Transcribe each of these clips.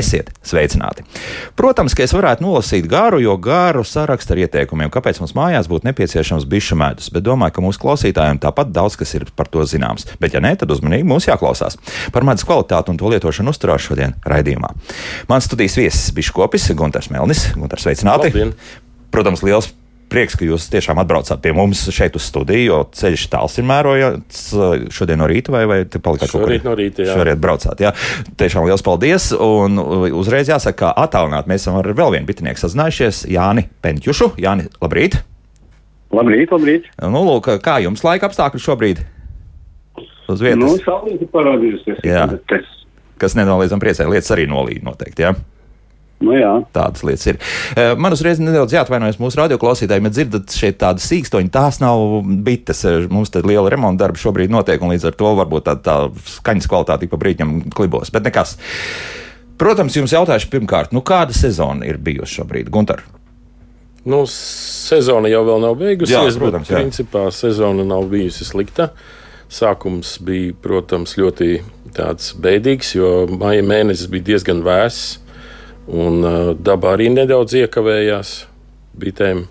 Esiet sveicināti! Protams, ka es varētu nolasīt garu, jo garu sarakstu ar ieteikumiem, kāpēc mums mājās būtu nepieciešams bišu medus, bet domāju, ka mūsu klausītājiem tāpat daudz kas ir par to zināms. Bet, ja nē, tad uzmanīgi mums jāklausās. Par medus kvalitāti un to lietošanu uzturēšu šodien raidījumā. Mans studijas viesis Biškopis Gunārs Melnis. Gunārs, sveicināti! Labdien. Protams, liels prieks, ka jūs tiešām atbraucāt pie mums šeit uz studiju, jo ceļš tāls ir mērojams šodien no rīta, vai, vai te palikāt kaut kur? Šorīt no rīta, jā. Šorīt braucāt, jā. Tiešām liels paldies, un uzreiz jāsaka, ka attālināt mēs esam ar vēl vienu bitinieku sazinājušies, Jāni Pentjušu. Jāni, labrīt! Labrīt, labrīt! Nu, lūk, kā jums laika apstākļi šobrīd? Uz vietas? Nu, saulīte parādījusies. Jā. Kas nenoliedzam priecē, lietas arī nolīd noteikti, jā? Nu, jā. Tādas lietas ir. Eh, man uzreiz nedaudz jāatvainojas mūsu radioklausītājiem, ja dzirdat šeit tādas sīkstoņi. Tās nav bites. Eh, mums te liela remonta darba šobrīd notiek, un līdz ar to varbūt tā, tā skaņas kvalitāte pa brīdim klibos. Bet nekas. Protams, jums jautāšu pirmkārt, nu kāda sezona ir bijusi šobrīd, Gunter? Nu, sezona jau nav beigusies, jā, protams, bet jā. principā sezona nav bijusi slikta. Sākums bija, protams, ļoti bēdīgs, jo maija mēnesis bija diezgan vēss. Un daba arī nedaudz iekavējās. Bitēm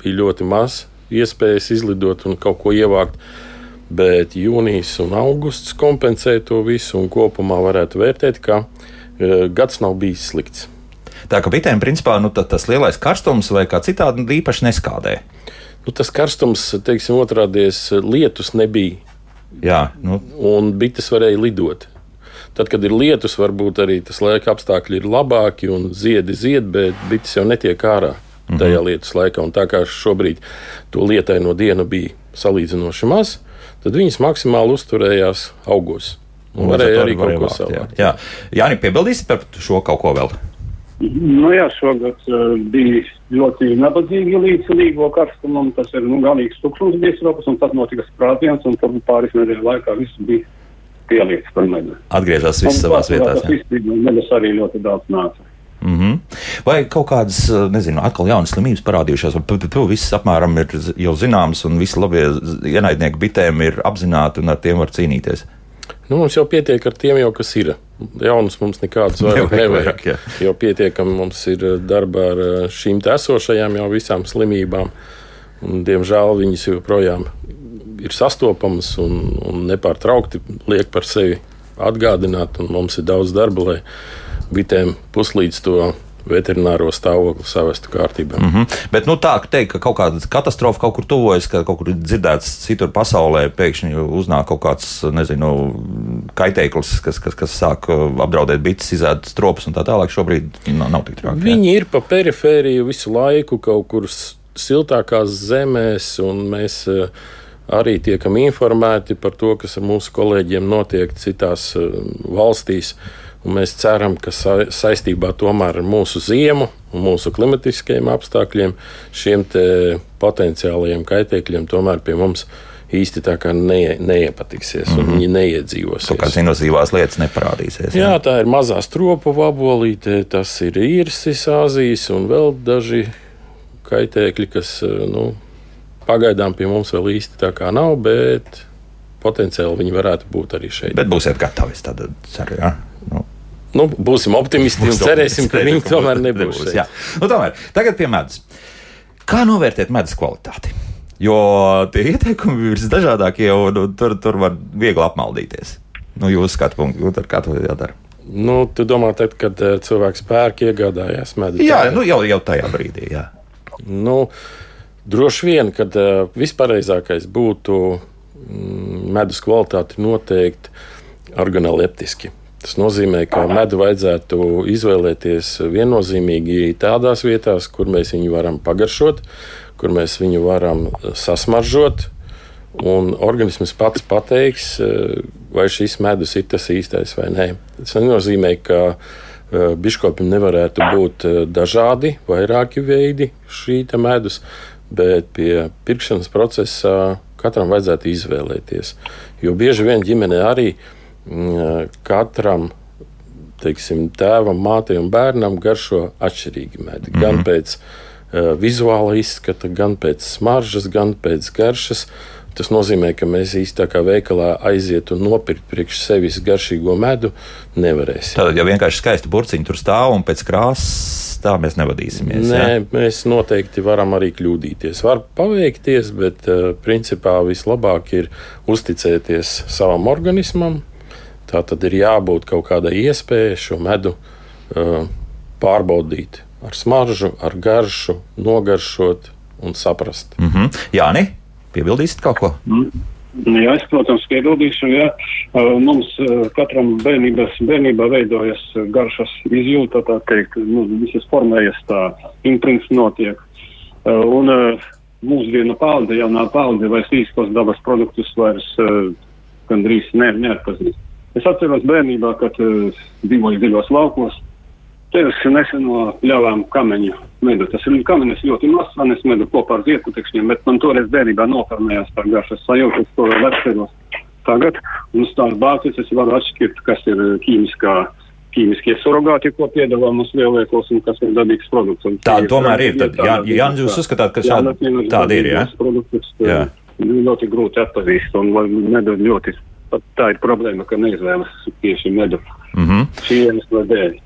bija ļoti maz iespējas izlidot un kaut ko ievākt. Bet jūnijas un augusts kompensē to visu, un kopumā varētu vērtēt, ka gads nav bijis slikts. Tā kā bitēm, principā, nu, tas lielais karstums vai kā citādi īpaši neskādē. Nu, tas karstums, teiksim, otrādies lietus nebija. Jā, nu. Un bites varēja lidot. Tad, kad ir lietus, varbūt arī tas laika apstākļi ir labāki un ziedi zied, bet bites jau netiek ārā mhm. tajā lietus laikā. Un tā kā šobrīd to lietaino dienu bija salīdzinoši maz, tad viņas maksimāli uzturējās augos. Un varēja arī kaut ko savākt. Jā, jā. Jāni, piebildīsiet par šo kaut ko vēl? Nu jā, šogad uh, bija ļoti nabadzīgi līdz līgo karstumam. Tas ir nu, galīgs tukšums bija rokas, un tad notika sprādziens, un tad pāris nedēļu laikā viss bija pieliekts par medu. Atgriežas viss savās vietās. Tas izpildījums medus arī ļoti daudz nāca. Mm -hmm. Vai kaut kādas, nezinu, atkal jaunas slimības parādījušās, vai tu viss apmēram ir jau zināms, un visi labie ienaidnieki bitēm ir apzināti un ar tiem var cīnīties? Nu, mums jau pietiek ar tiem, jau, kas ir. Jaunus mums nekādus vairāk nevajag. Jā. Jo pietiekami mums ir darba ar šīm esošajām jau visām slimībām. Un, diemžēl viņas joprojām ir sastopamas un, un nepārtraukti liek par sevi atgādināt. Mums ir daudz darba, lai bitēm puslīdz to veterināro stāvokli savestu kārtībā. Mm -hmm. Bet nu, tā teikt, ka kaut kāda katastrofa kaut kur tuvojas, ka kaut kur dzirdēts citur pasaulē, pēkšņi uznāk kaut kāds nezinu, kaitēklis, kas, kas, kas sāk uh, apdraudēt bites, izēst stropus un tā tālāk. Šobrīd nav, nav tik traki. Viņi ir pa perifēriju visu laiku kaut kur siltākās zemēs, un mēs uh, arī tiekam informēti par to, kas ar mūsu kolēģiem notiek citās eh, valstīs. Un mēs ceram, ka sa saistībā tomēr ar mūsu ziemu un mūsu klimatiskajiem apstākļiem šiem potenciālajiem kaitēkļiem tomēr pie mums īsti tā kā ne, neiepatiksies, mm -hmm. un mhm. viņi neiedzīvosies. Tur kādas inovatīvās lietas neparādīsies. Jā, jā tā ir mazā stropu vabolīte, tas ir īrsis, Āzijas un vēl daži kaitēkļi, kas eh, nu, Pagaidām pie mums vēl īsti tā kā nav, bet potenciāli viņi varētu būt arī šeit. Bet būsiet gatavi, tad ceru, jā. Nu. Nu, būsim optimisti un cerēsim, ka viņi tomēr nebūs. nebūs nu, tomēr, tagad pie medus. Kā novērtēt medus kvalitāti? Jo tie ieteikumi ir visdažādākie, un nu, tur, tur var viegli apmaldīties. Nu, jūs skatu punktu, kā to jādara. Nu, tu domā, tad, kad eh, cilvēks pērk, iegādājās medus? Jā, nu, jau, jau tajā brīdī. Jā. Nu, Droši vien, ka uh, vispareizākais būtu mm, medus kvalitāti noteikt organoleptiski. Tas nozīmē, ka medu vajadzētu izvēlēties viennozīmīgi tādās vietās, kur mēs viņu varam pagaršot, kur mēs viņu varam sasmaržot. Un organisms pats pateiks, vai šis medus ir tas īstais vai nē. Tas nenozīmē, ka biškopim nevarētu būt dažādi, vairāki veidi šī medus, bet pie pirkšanas procesa katram vajadzētu izvēlēties. Jo bieži vien ģimenē arī mm, katram teiksim, tēvam, mātei un bērnam garšo atšķirīgi medi. Mm -hmm. Gan pēc uh, vizuāla izskata, gan pēc smaržas, gan pēc garšas. Tas nozīmē, ka mēs īstenībā kā veikalā aiziet un nopirkt priekš sevis garšīgo medu nevarēsim. Tātad, ja vienkārši skaisti burciņi tur stāv un pēc krāsas tā mēs nevadīsimies. Nē, ja? mēs noteikti varam arī kļūdīties. Var paveikties, bet uh, principā vislabāk ir uzticēties savam organismam. Tā tad ir jābūt kaut kādai iespējai šo medu uh, pārbaudīt ar smaržu, ar garšu, nogaršot un saprast. Mm -hmm. Jā, nē, piebildīsit kaut ko? Mm. Jā, es, protams, piebildīšu, ja mums katram bērnības, bērnībā veidojas garšas izjūta, tā teikt, nu, visas formējas tā imprints notiek. Un mūsdienu paudze, jaunā paudze vairs īstos dabas produktus vairs gandrīz ne, neatpazīst. Es atceros bērnībā, kad dzīvoju dziļos laukos, Tevis neseno ļāvām kameņu medu. Tas ir kamenis ļoti mazs, un es medu kopā ar ziedputekšņiem, bet man toreiz bērnībā noformējās par garšas sajūtu, es to vēl atceros tagad. Un uz tās bāzes es varu atšķirt, kas ir ķīmiskā. Ķīmiskie surrogāti, ko piedāvā mums lielveikals, un kas ir dabīgs produkts. Un tā tomēr ir. Tad, jā, jā, jūs uzskatāt, ka šāda, tāda ir, jā? Produktus, jā. Ļoti grūti atpazīst, un nedod ļoti, tā ir problēma, ka neizvēlas tieši medu. Mm -hmm. Šī iemesla dēļ.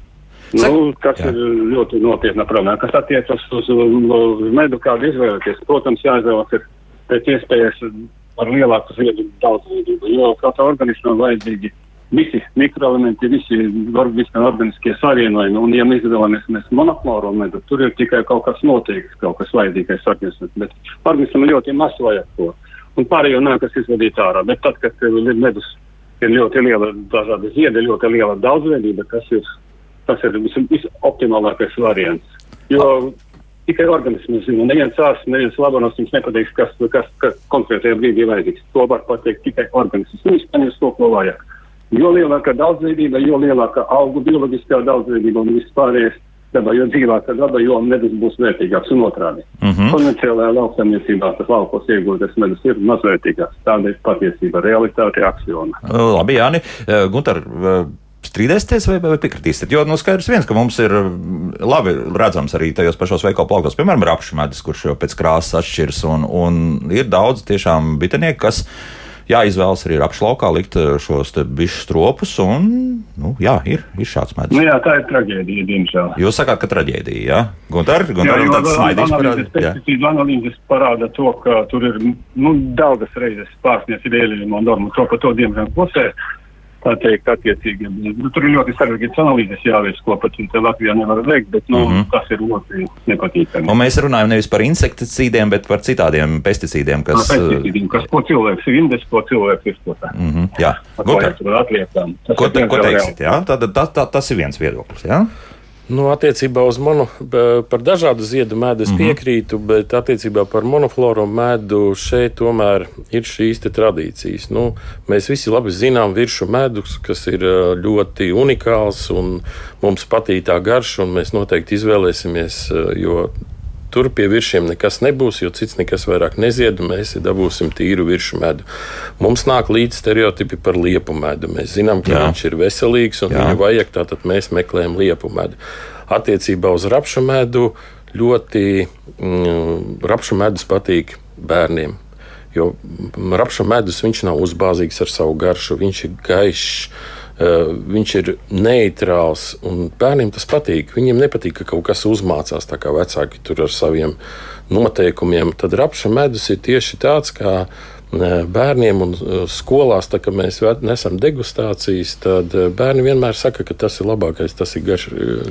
Nu, tas jā. ir ļoti nopietna problēma. Kas attiecas uz, uz medu, kādu izvēlēties, protams, jāizvēlas ir pēc iespējas ar lielāku ziedu daudzveidību, jo katrā organismā vajadzīgi visi mikroelementi, visi organiskie savienojumi, un ja mēs izvēlamies mēs monofloru medu, tur ir tikai kaut kas noteikts, kaut kas vajadzīgais organismam, bet organismam ļoti maz vajag to. Un pārējo nākas izvadīt ārā, bet tad, kad ir medus, ir ļoti liela dažādi ziedi, ļoti liela daudzveidība, kas ir Tas ir visoptimālākais variants. Jo tikai organisms zina, neviens ārsts, neviens laboratorijas nepateiks, kas, kas, kas konkrētajā brīdī vajadzīgs. To var pateikt tikai organisms. Viņš paņems to, ko vajag. Jo lielāka daudzveidība, jo lielāka augu bioloģiskā daudzveidība un viss pārējais dabā, jo dzīvāka daba, jo medus būs vērtīgāks un otrādi. Mm -hmm. Konvencionālajā lauksaimniecībā tas laukos iegūtais medus ir mazvērtīgāks. Tāda ir patiesība, realitāte, aksioma. Labi, Jāni. Gunter, strīdēsieties vai, vai piekritīsiet? Jo nu, skaidrs viens, ka mums ir mm, labi redzams arī tajos pašos veikalu plauktos, piemēram, rapšu medus, kurš jau pēc krāsas atšķiras, un, un ir daudz tiešām bitinieku, kas jāizvēlas arī apšlaukā likt eh, šos bišķu stropus. Un, nu, jā, ir, ir šāds medus. Nu, jā, tā ir traģēdija, diemžēl. Jūs sakāt, ka traģēdija, jā? Gunter, Gunter, jā, tāds snaidīgs parāda. Pesticīdu analīzes parāda to, ka tur ir nu, daudzas reizes pārsniedz vēlējumu normu, to pa to diemžēl pusē tā teikt, attiecīgi. Nu, tur ir ļoti sarežģīts analīzes jāveic, ko pat Latvijā nevar veikt, bet nu, mm -hmm. tas ir ļoti nepatīkami. Un mēs runājam nevis par insekticīdiem, bet par citādiem pesticīdiem, kas. No, pesticīdiem, kas ko cilvēks ir indes, ko cilvēks izplatā. Mm -hmm, jā, ko, atliekam. Tas ko, te, ko teiksit, jā? Tad, tā, tā, tas ir viens viedoklis, jā? Nu, attiecībā uz mono, par dažādu ziedu medu es mm -hmm. piekrītu, bet attiecībā par monofloru medu šeit tomēr ir šīs tradīcijas. Nu, mēs visi labi zinām virsmu medus, kas ir ļoti unikāls un mums patīk tā garša, un mēs noteikti izvēlēsimies, jo Tur pie virsiem nekas nebūs, jo cits nekas vairāk nezied, un mēs dabūsim tīru virsmu medu. Mums nāk līdzi stereotipi par liepu medu. Mēs zinām, ka Jā. viņš ir veselīgs un viņu vajag, tātad mēs meklējam liepu medu. Attiecībā uz rapšu medu ļoti mm, rapšu medus patīk bērniem. Jo rapšu medus nav uzbāzīgs ar savu garšu, viņš ir gaišs viņš ir neitrāls bērniem tas patīk. Viņiem nepatīk, ka kaut kas uzmācās tā kā vecāki tur ar saviem noteikumiem. Tad rapša medus ir tieši tāds, kā eh, bērniem un eh, skolās, tā, kad mēs nesam degustācijas, tad bērni vienmēr saka, ka tas ir labākais, tas ir garš,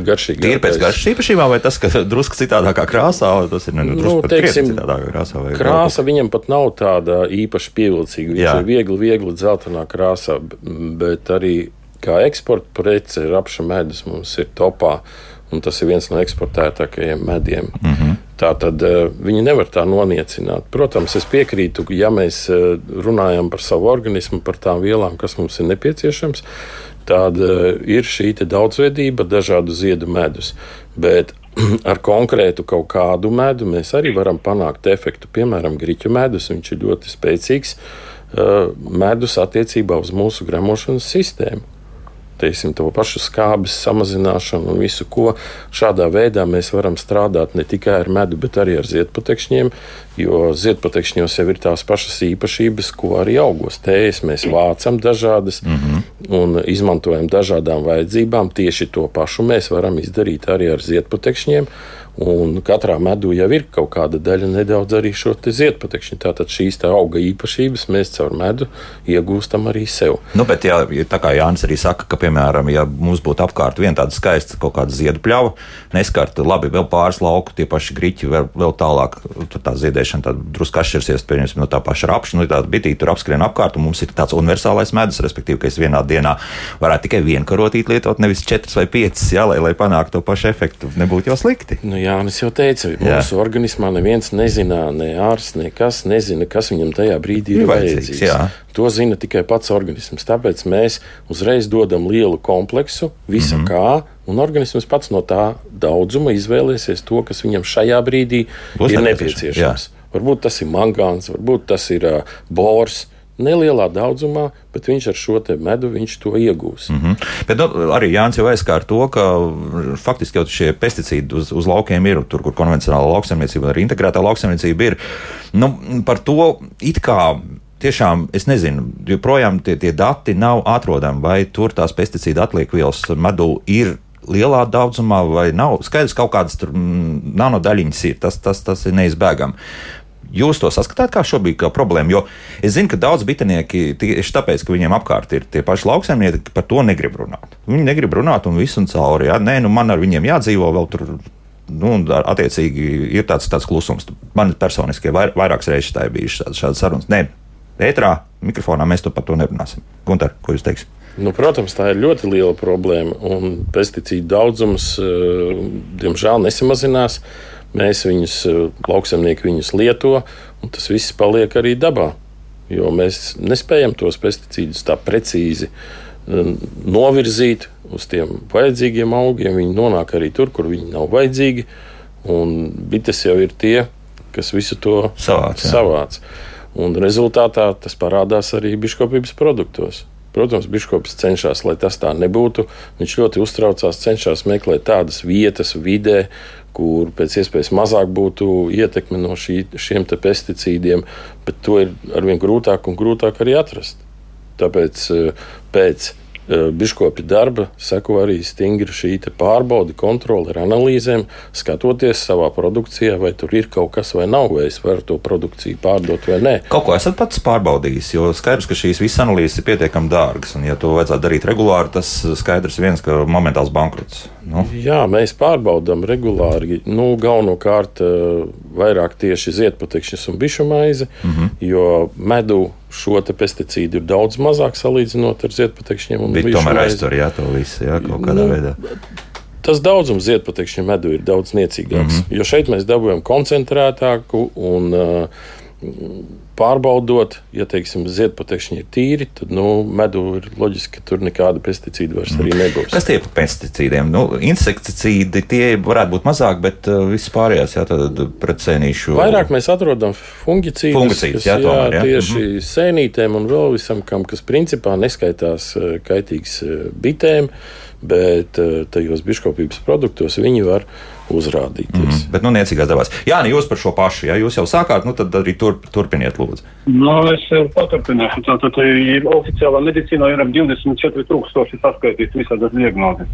garšīgākais. Ir pēc garšas īpašībām, vai tas, ka drusku citādākā krāsā, vai tas ir nu, nu, teiksim, citādākā krāsā? Krāsa vēl? viņam pat nav tāda īpaši pievilcīga. Viņš Jā. ir viegli, viegli dzeltenā krāsā, bet arī kā eksporta prece rapša medus mums ir topā. Un tas ir viens no eksportētākajiem mediem. Mm -hmm. Tā tad uh, viņi nevar tā noniecināt. Protams, es piekrītu, ja mēs uh, runājam par savu organismu, par tām vielām, kas mums ir nepieciešams, tad uh, ir šī daudzveidība, dažādu ziedu medus. Bet ar konkrētu kaut kādu medu mēs arī varam panākt efektu. Piemēram, grīķu medus, viņš ir ļoti spēcīgs medus attiecībā uz mūsu gremošanas sistēmu. Teiksim, to pašu skābes samazināšanu un visu, ko šādā veidā mēs varam strādāt ne tikai ar medu, bet arī ar ziedputekšņiem. Jo ziedputekšņos jau ir tās pašas īpašības, ko arī augos tējas mēs vācam dažādas mm -hmm. un izmantojam dažādām vajadzībām. Tieši to pašu mēs varam izdarīt arī ar ziedputekšņiem. Un katrā medū jau ir kaut kāda daļa nedaudz arī šo ziedputekšņu. Tātad šīs tā auga īpašības mēs caur medu iegūstam arī sev. Nu, bet, ja, tā kā Jānis arī saka, ka, piemēram, ja mums būtu apkārt viena tāda skaista kaut kāda ziedu pļava, neskarta labi vēl pāris lauku, tie paši griķi, vēl, vēl tālāk, tur tā ziedēšana tā drusku atšķirsies, pieņemsim, no tā paša rapša, nu, tāda bitī tur apskrien apkārt, un mums ir tāds universālais medus, respektīvi, ka es vienā dienā varētu tikai vienu karotīti lietot, nevis četras vai piecas, jā, lai, lai panāktu to pašu efektu. Nebūtu jau slikti. Nu, Jānis jau teica, mūsu jā. organismā neviens nezina, ne ārsts, nekas nezina, kas viņam tajā brīdī ir, ir vajadzīgs. vajadzīgs. Jā. To zina tikai pats organisms. Tāpēc mēs uzreiz dodam lielu kompleksu, visa mm -hmm. kā, un organisms pats no tā daudzuma izvēlēsies to, kas viņam šajā brīdī Būs ir nepieciešams. Jā. Varbūt tas ir mangāns, varbūt tas ir uh, bors nelielā daudzumā, bet viņš ar šo medu to iegūs. Mm -hmm. Bet nu, arī Jānis jau aizskāra to, ka faktiski jau šie pesticīdi uz, uz laukiem ir, tur, kur konvencionāla lauksaimniecība un arī integrētā lauksaimniecība ir. Nu, par to it kā tiešām es nezinu, joprojām tie, tie dati nav atrodami, vai tur tās pesticīdu atliekvielas medū ir lielā daudzumā, vai nav. Skaidrs, ka kaut kādas tur mm, nanodaļiņas ir. Tas, tas, tas ir neizbēgami. Jūs to saskatāt kā šobrīd kā problēmu, jo es zinu, ka daudz bitinieki tieši tāpēc, ka viņiem apkārt ir tie paši lauksaimnieki, par to negrib runāt. Viņi negrib runāt un visu un cauri. Jā, nē, nu man ar viņiem jādzīvo vēl tur. Nu, attiecīgi, ir tāds, tāds klusums. Man personiski vair, vairākas reizes tā ir bijušas šādas, sarunas. Nē, ētrā, mikrofonā mēs par to nerunāsim. Gunter, ko jūs teiksiet? Nu, protams, tā ir ļoti liela problēma. Un pesticīdu daudzums, eh, diemžēl, nesamazinās. Mēs viņus, eh, lauksaimnieki viņus lieto, un tas viss paliek arī dabā. Jo mēs nespējam tos pesticīdus tā precīzi eh, novirzīt uz tiem vajadzīgiem augiem. Viņi nonāk arī tur, kur viņi nav vajadzīgi. Un bites jau ir tie, kas visu to savāc. savāc. Un rezultātā tas parādās arī biškopības produktos. Protams, Biškops cenšas, lai tas tā nebūtu. Viņš ļoti uztraucās, cenšas meklēt tādas vietas, vidē, kur pēc iespējas mazāk būtu ietekme no šī, šiem pesticīdiem, bet to ir arvien grūtāk un grūtāk arī atrast. Tāpēc eh, pēc biškopi darba seko arī stingri šī pārbaude, kontrole ar analīzēm, skatoties savā produkcijā, vai tur ir kaut kas vai nav, vai es varu to produkciju pārdot vai nē. Kaut ko esat pats pārbaudījis, jo skaidrs, ka šīs visas analīzes ir pietiekami dārgas, un ja to vajadzētu darīt regulāri, tas skaidrs viens, ka momentāls bankrots. Nu. Jā, mēs pārbaudām regulāri, nu, galvenokārt eh, vairāk tieši ziedputekšņus un bišu maizi, mm -hmm. jo medu šo pesticīdu ir daudz mazāk salīdzinot ar ziedputekšņiem. Bet tomēr aiztur jā, to visu jā, kaut kādā nu, veidā. Tas daudzums ziedputekšņu medu ir daudz niecīgāks. Mm -hmm. Jo šeit mēs dabūjam koncentrētāku un uh, pārbaudot, ja teiksim, ziedputekšņi ir tīri, tad nu, medū ir loģiski, ka tur nekāda pesticīda vairs arī nebūs. Kas tie par pesticīdiem? Nu, insekticīdi tie varētu būt mazāk, bet uh, viss pārējās, jā, tad pret sēnīšu. Vairāk mēs atrodam fungicīdus, fungicīdus jā, tomēr, jā, tieši mm -hmm. sēnītēm un vēl visam, kam, kas principā neskaitās uh, kaitīgs uh, bitēm, bet uh, tajos biškopības produktos viņi var uzrādīties. Mm, bet, nu, niecīgās devās. Jā, ne jūs par šo pašu, ja jūs jau sākāt, nu, tad arī tur, turpiniet, lūdzu. Nu, es jau paturpināšu. Tātad ir oficiālā medicīnā ir ap 24 tūkstoši saskaitīti visādas diagnozes.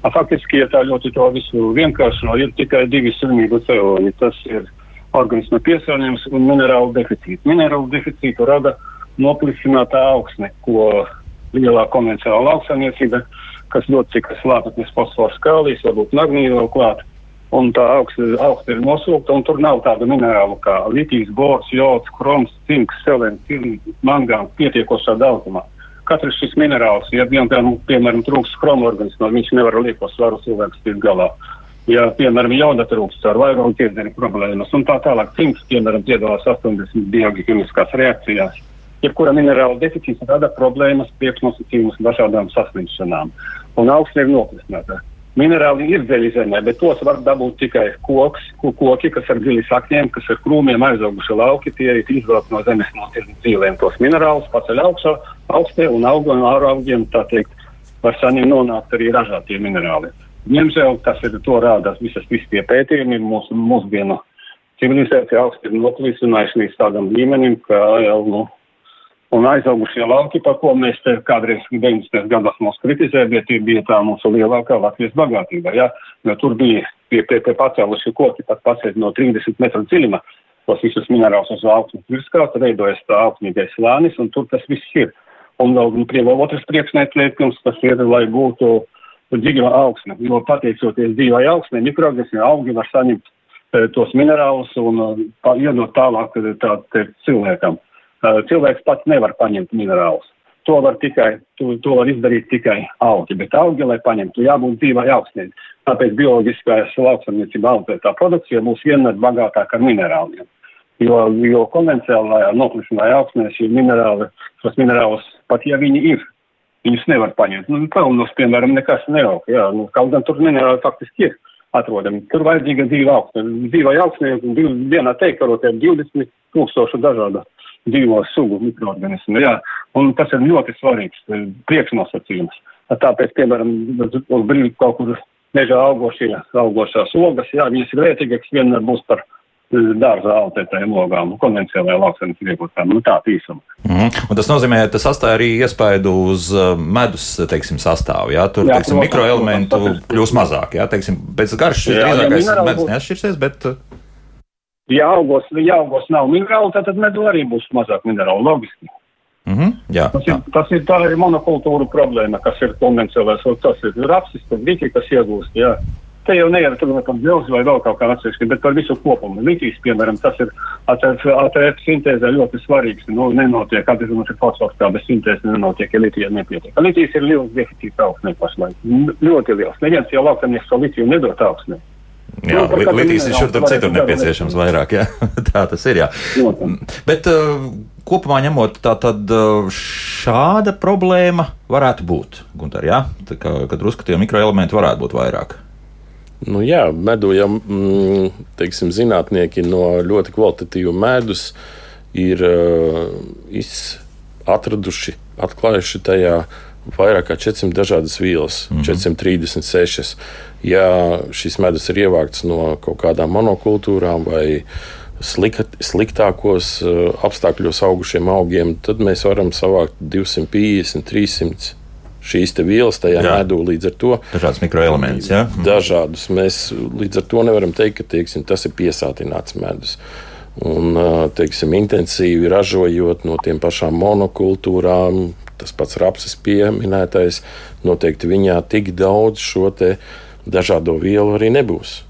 Faktiski, ja tā ļoti to visu vienkāršo, ir tikai divi slimību cēloņi. Tas ir organisma piesārņojums un minerālu deficīts. Minerālu deficītu rada noplicinātā augsne, ko lielā konvencionāla lauksaimniecība, kas ļoti cik slāpeklis, fosfors, kālijas, varbūt magnīja vēl klāt un tā augsts ir nosūkta, un tur nav tādu minerālu kā litijs, bors, jods, kroms, cinks, selens, mangāns pietiekošā daudzumā. Katrs šis minerāls, ja piemēram, piemēram trūks chromu organismā, viņš nevar ar lieko svaru cilvēks tikt galā. Ja, piemēram, jauda trūkst ar vairumu ķirdeni problēmas, un tā tālāk cinks, piemēram, piedalās 80 bioģikimiskās reakcijās. Jebkura minerāla deficīts rada problēmas, priekšnosacījumus dažādām saslimšanām, un augsts ir noklisnēta. Minerāli ir dziļi zemē, bet tos var dabūt tikai koks, koki, kas ar dziļi sakņiem, kas ar krūmiem aizauguši lauki. Tie ir izvilkti no zemes no dzīvēm tos minerālus, paceļ augšā, augstē un auga no āraugiem, tā teikt, var saņemt nonākt arī ražātie minerāli. Ņemžēl tas ir to rāda visas visi tie pētījumi, mūsu mūsdienu civilizācija augsti ir noplīsinājuši līdz tādam līmenim, ka jau, nu, un aizaugušie lauki, par ko mēs te kādreiz 90. gados mūs kritizēja, bet tie bija tā mūsu lielākā Latvijas bagātība, ja, jo tur bija pie, pie, pie pacēluši koki, pat pacēt no 30 metru dziļuma, tos visus minerālus uz augsnes virskārta, veidojas tā augsnīgais slānis, un tur tas viss ir. Un vēl prie otrs priekšniekums, tas ir, lai būtu dzīva augsne, jo pateicoties dzīvai augsnē, mikroorganismi augi var saņemt e, tos minerālus un e, iedot tālāk e, tā, tā, cilvēkam. Cilvēks pats nevar paņemt minerālus. To var, tikai, to, to var izdarīt tikai augi, bet augi, lai paņemtu, jābūt dzīvai augsnē. Tāpēc bioloģiskās lauksamniecība audzētā produkcija būs vienmēr bagātāka ar minerāliem. Jo, jo konvencionālajā nokļūšanā augsnē šī minerāli, tos minerālus, pat ja viņi ir, viņus nevar paņemt. Nu, kalnos, piemēram, nekas neaug, jā, nu, kaut gan tur minerāli faktiski ir atrodami. Tur vajadzīga dzīva augsne. Dzīvai augsnē vienā teikarotē 20 tūkstošu dažādu dzīvo sugu mikroorganismu, jā, un tas ir ļoti svarīgs priekšnosacījums. Tāpēc, piemēram, uz brīdi kaut kur mežā augošie, augošās ogas, jā, viņas ir vērtīgākas vienmēr būs par eh, dārza autētājiem ogām, konvencionālajā lauksaimnes iegūtām, nu tā tīsuma. Mm. Un tas nozīmē, ka tas atstāja arī iespaidu uz eh, medus, teiksim, sastāvu, jā, tur, jā, teiksim, mikroelementu kļūs mazāk, jā, teiksim, pēc garšas drīzākais medus neatšķirsies, bet. Eh, ja augos, ja augos nav minerālu, tad, tad medu arī būs mazāk minerālu, logiski. Mm -hmm, jā, tas, ir, jā. tas ir tā ir monokultūra problēma, kas ir konvencionālais, tas ir rapsis, tas viki, kas iegūst, jā. Te jau neiet runa par dzelzi vai vēl kaut kā atsevišķi, bet par visu kopumu. Litijas, piemēram, tas ir ATF sintēzē ļoti svarīgs. Nu, nenotiek, atzīmot, ir fosfors, kā bez sintēzes nenotiek, ja litija nepietiek. Litijas ir liels deficīts augsnē pašlaik. Ļoti liels. Neviens jau laukamnieks to litiju nedot augsnē. Jā, nu, litīs ir šur tur citur nepieciešams vairāk, jā. tā tas ir, jā. Bet uh, kopumā ņemot, tā tad uh, šāda problēma varētu būt, Gunter, jā? Tā kā, kad uzskatīja mikroelementi varētu būt vairāk. Nu jā, medu jau, mm, teiksim, zinātnieki no ļoti kvalitatīva medus ir uh, atraduši, atklājuši tajā vairāk kā 400 dažādas vielas, mm -hmm. 436 ja šis medus ir ievākts no kaut kādām monokultūrām vai slikt, sliktākos uh, apstākļos augušiem augiem, tad mēs varam savākt 250, 300 šīs vielas tajā jā. medū. Līdz ar to dažādas mikroelementus. Ja? Mhm. Dažādus mēs līdz ar to nevaram teikt, ka teiksim, tas ir piesātināts medus. Un, uh, teiksim, intensīvi ražojot no tiem pašām monokultūrām, tas pats rapsis pieminētais, noteikti viņā tik daudz šo te dažādo vielu arī nebūs.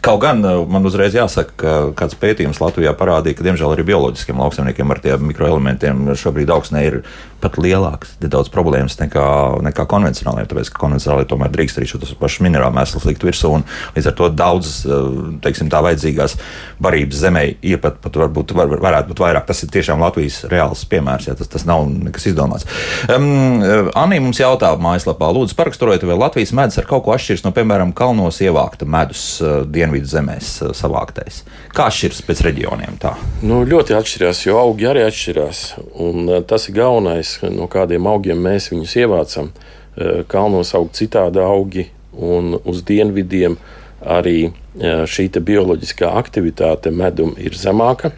Kaut gan eh, man uzreiz jāsaka, ka kāds pētījums Latvijā parādīja, ka diemžēl arī bioloģiskiem lauksaimniekiem ar tiem mikroelementiem šobrīd augsnē ir pat lielāks, daudz problēmas nekā, nekā konvencionāliem. Tāpēc, ka konvencionāli tomēr drīkst arī šos pašus minerālu mēslus likt virsū, un līdz ar to daudz, eh, teiksim, tā vajadzīgās barības zemē iepat pat varbūt var, varētu būt vairāk. Tas ir tiešām Latvijas reāls piemērs, ja tas, tas nav nekas izdomāts. Um, Anī mums jautā mājaslapā, lūdzu, paraksturojiet, vai Latvijas medus ar kaut ko atšķiras no, piemēram, kalnos ievākta medus uh, dienvidu zemēs uh, savāktais. Kā atšķiras pēc reģioniem? Tā? Nu, ļoti atšķirās, jo augi arī atšķirās. Un, uh, tas ir galvenais no kādiem augiem mēs viņus ievācam. Eh, kalnos aug citādi augi, un uz dienvidiem arī eh, šī bioloģiskā aktivitāte medum ir zemāka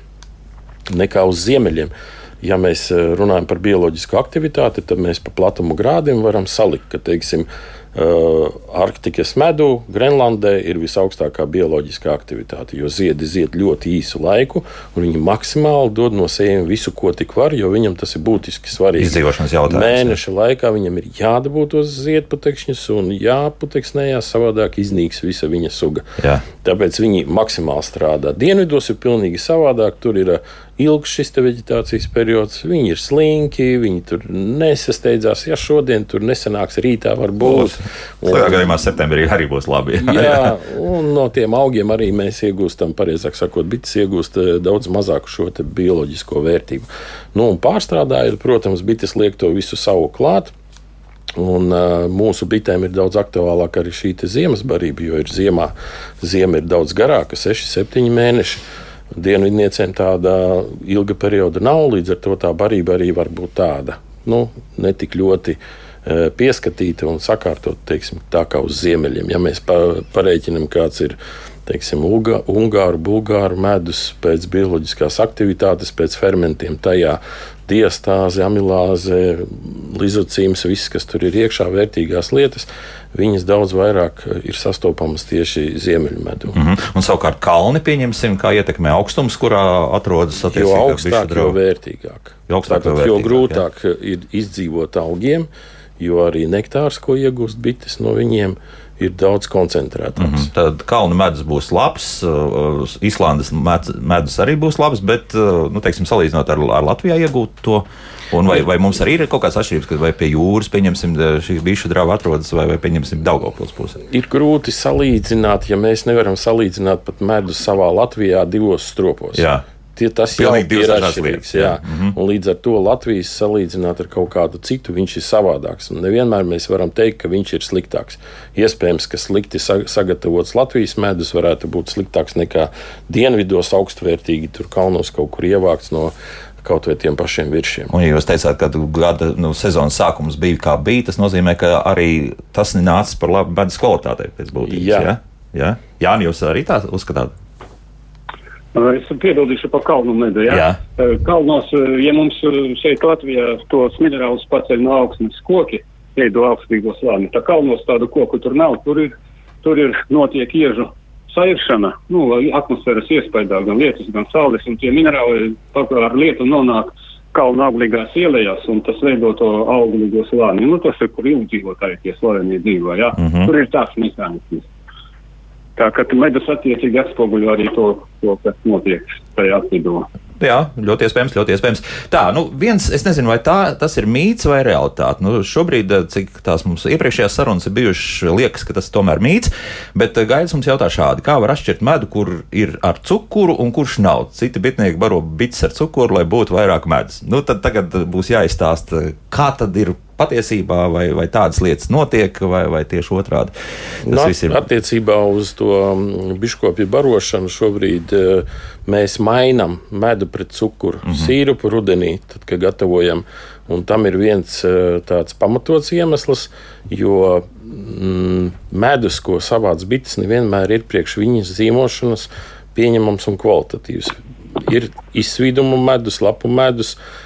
nekā uz ziemeļiem. Ja mēs eh, runājam par bioloģisku aktivitāti, tad mēs pa platumu grādiem varam salikt, ka teiksim, Arktikas medū, Grenlandē ir visaugstākā bioloģiskā aktivitāte, jo ziedi zied ļoti īsu laiku, un viņi maksimāli dod no sevis visu, ko tik var, jo viņam tas ir būtiski svarīgi. Izdzīvošanas jautājums. Mēneša jā. laikā viņam ir jādabūt tos ziedputekšņus un jāputeksnējās, savādāk iznīks visa viņa suga. Jā. Tāpēc viņi maksimāli strādā. Dienvidos ir pilnīgi savādāk. Tur ir uh, ilgs šis vegetācijas periods. Viņi ir slinki, viņi tur nesasteidzās. Ja šodien tur nesanāks, rītā var būt. Tajā gadījumā septembrī arī būs labi. Jā, jā, un no tiem augiem arī mēs iegūstam, pareizāk sakot, bites iegūst eh, daudz mazāku šo bioloģisko vērtību. Nu, pārstrādājot, protams, bites liek to visu savu klāt. Un, uh, mūsu bitēm ir daudz aktuālāka arī šī ziemas barība, jo ir ziemā, ziema ir daudz garāka, 6, 7 mēneši. Dienvidniecēm tāda ilga perioda nav, līdz ar to tā barība arī var būt tāda. Nu, ne tik ļoti pieskatīta un sakārtot teiksim, tā kā uz ziemeļiem. Ja mēs pareiķinām, kāds ir teiksim, ungāru, bulgāru medus pēc bioloģiskās aktivitātes, pēc fermentiem tajā diastāze, amilāze, lizocīms, viss, kas tur ir iekšā, vērtīgās lietas, viņas daudz vairāk ir sastopamas tieši ziemeļmedū. Mm -hmm. Un savukārt kalni, pieņemsim, kā ietekmē augstums, kurā atrodas attiecīgi. Jo augstāk, jo vērtīgāk. Jo, augstāk, Tātad, jo, vērtīgāk, jo grūtāk jā. ir izdzīvot augiem, jo arī nektārs, ko iegūst bites no viņiem, ir daudz koncentrētāks. Mm -hmm. Tad kalnu medus būs labs, uh, Islandes medus arī būs labs, bet, uh, nu, teiksim, salīdzinot ar, ar Latvijā iegūto. Un vai, vai mums arī ir kaut kādas atšķirības, kad vai pie jūras, pieņemsim, šī bišu drāva atrodas, vai, vai pieņemsim Daugavpils pusē? Ir grūti salīdzināt, ja mēs nevaram salīdzināt pat medus savā Latvijā divos stropos. Jā. Tie, tas jau ir atšķirīgs. Jā. Jā. Mm -hmm. Līdz ar to Latvijas salīdzināt ar kaut kādu citu, viņš ir savādāks. Un nevienmēr mēs varam teikt, ka viņš ir sliktāks. Iespējams, ka slikti sagatavots Latvijas medus varētu būt sliktāks nekā dienvidos augstvērtīgi tur kalnos kaut kur ievākts no kaut vai tiem pašiem virsiem. Un, ja jūs teicāt, ka gada nu, sezonas sākums bija kā bija, tas nozīmē, ka arī tas nāca par labu medus kvalitātei pēc būtības. Jā, ja? Jā, jūs arī tā uzskatāt? Es piebildīšu par kalnu medu. Ja? Jā. Kalnos, ja mums šeit Latvijā tos minerālus paceļ no augstnes koki, veido augstīgo slāni, tā kalnos tādu koku tur nav, tur ir, tur ir notiek iežu sairšana, nu, atmosfēras iespējā, gan lietus, gan saules, un tie minerāli ar lietu nonāk kalnu auglīgās ielējās, un tas veido to auglīgo slāni. Nu, tas ir, kur ilgdzīvotāji tie slāņi dzīvo, ja? Mm -hmm. Tur ir tāds mehānisms. Tā kā medus attiecīgi atspoguļo arī to, to kas notiek tajā apvidū. Jā, ļoti iespējams, ļoti iespējams. Tā, nu, viens, es nezinu, vai tā, tas ir mīts vai realitāte. Nu, šobrīd, eh, cik tās mums iepriekšējās sarunas ir bijušas, liekas, ka tas tomēr mīts, bet eh, gaidas mums jautā šādi, kā var atšķirt medu, kur ir ar cukuru un kurš nav. Citi bitnieki baro bits ar cukuru, lai būtu vairāk medus. Nu, tad tagad būs jāizstāsta, kā tad ir patiesībā, vai, vai tādas lietas notiek, vai, vai tieši otrādi. Tas nu, viss ir. Attiecībā uz to mm, biškopju barošanu šobrīd uh, mēs mainām medu pret cukuru, mm -hmm. sīrupu rudenī, tad, kad gatavojam. Un tam ir viens uh, tāds pamatots iemesls, jo mm, medus, ko savāc bites, nevienmēr ir priekš viņas zīmošanas pieņemams un kvalitatīvs. Ir izsvīdumu medus, lapu medus, uh, Eh,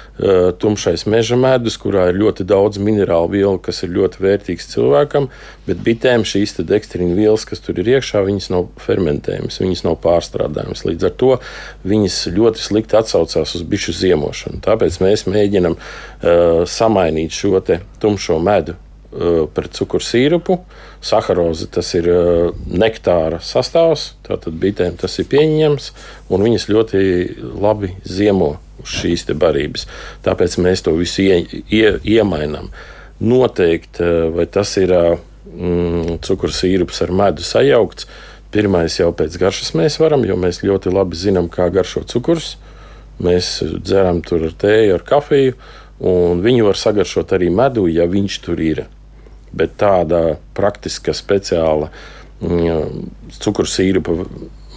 tumšais meža medus, kurā ir ļoti daudz minerālu vielu, kas ir ļoti vērtīgs cilvēkam, bet bitēm šīs dekstrīna vielas, kas tur ir iekšā, viņas nav fermentējamas, viņas nav pārstrādājamas. Līdz ar to viņas ļoti slikti atsaucās uz bišu ziemošanu. Tāpēc mēs mēģinam uh, samainīt šo tumšo medu pret cukuru sīrupu. Saharoze tas ir uh, nektāra sastāvs, tātad bitēm tas ir pieņemams, un viņas ļoti labi ziemo šīs barības. Tāpēc mēs to visu ie, ie, iemainām. Noteikti, eh, vai tas ir eh, mm, cukurs sīrups ar medu sajaukts. Pirmais jau pēc garšas mēs varam, jo mēs ļoti labi zinām, kā garšo cukurs. Mēs dzeram tur ar tēju, ar kafiju, un viņu var sagaršot arī medu, ja viņš tur ir. Bet tāda praktiska, speciāla mm, cukursīrupa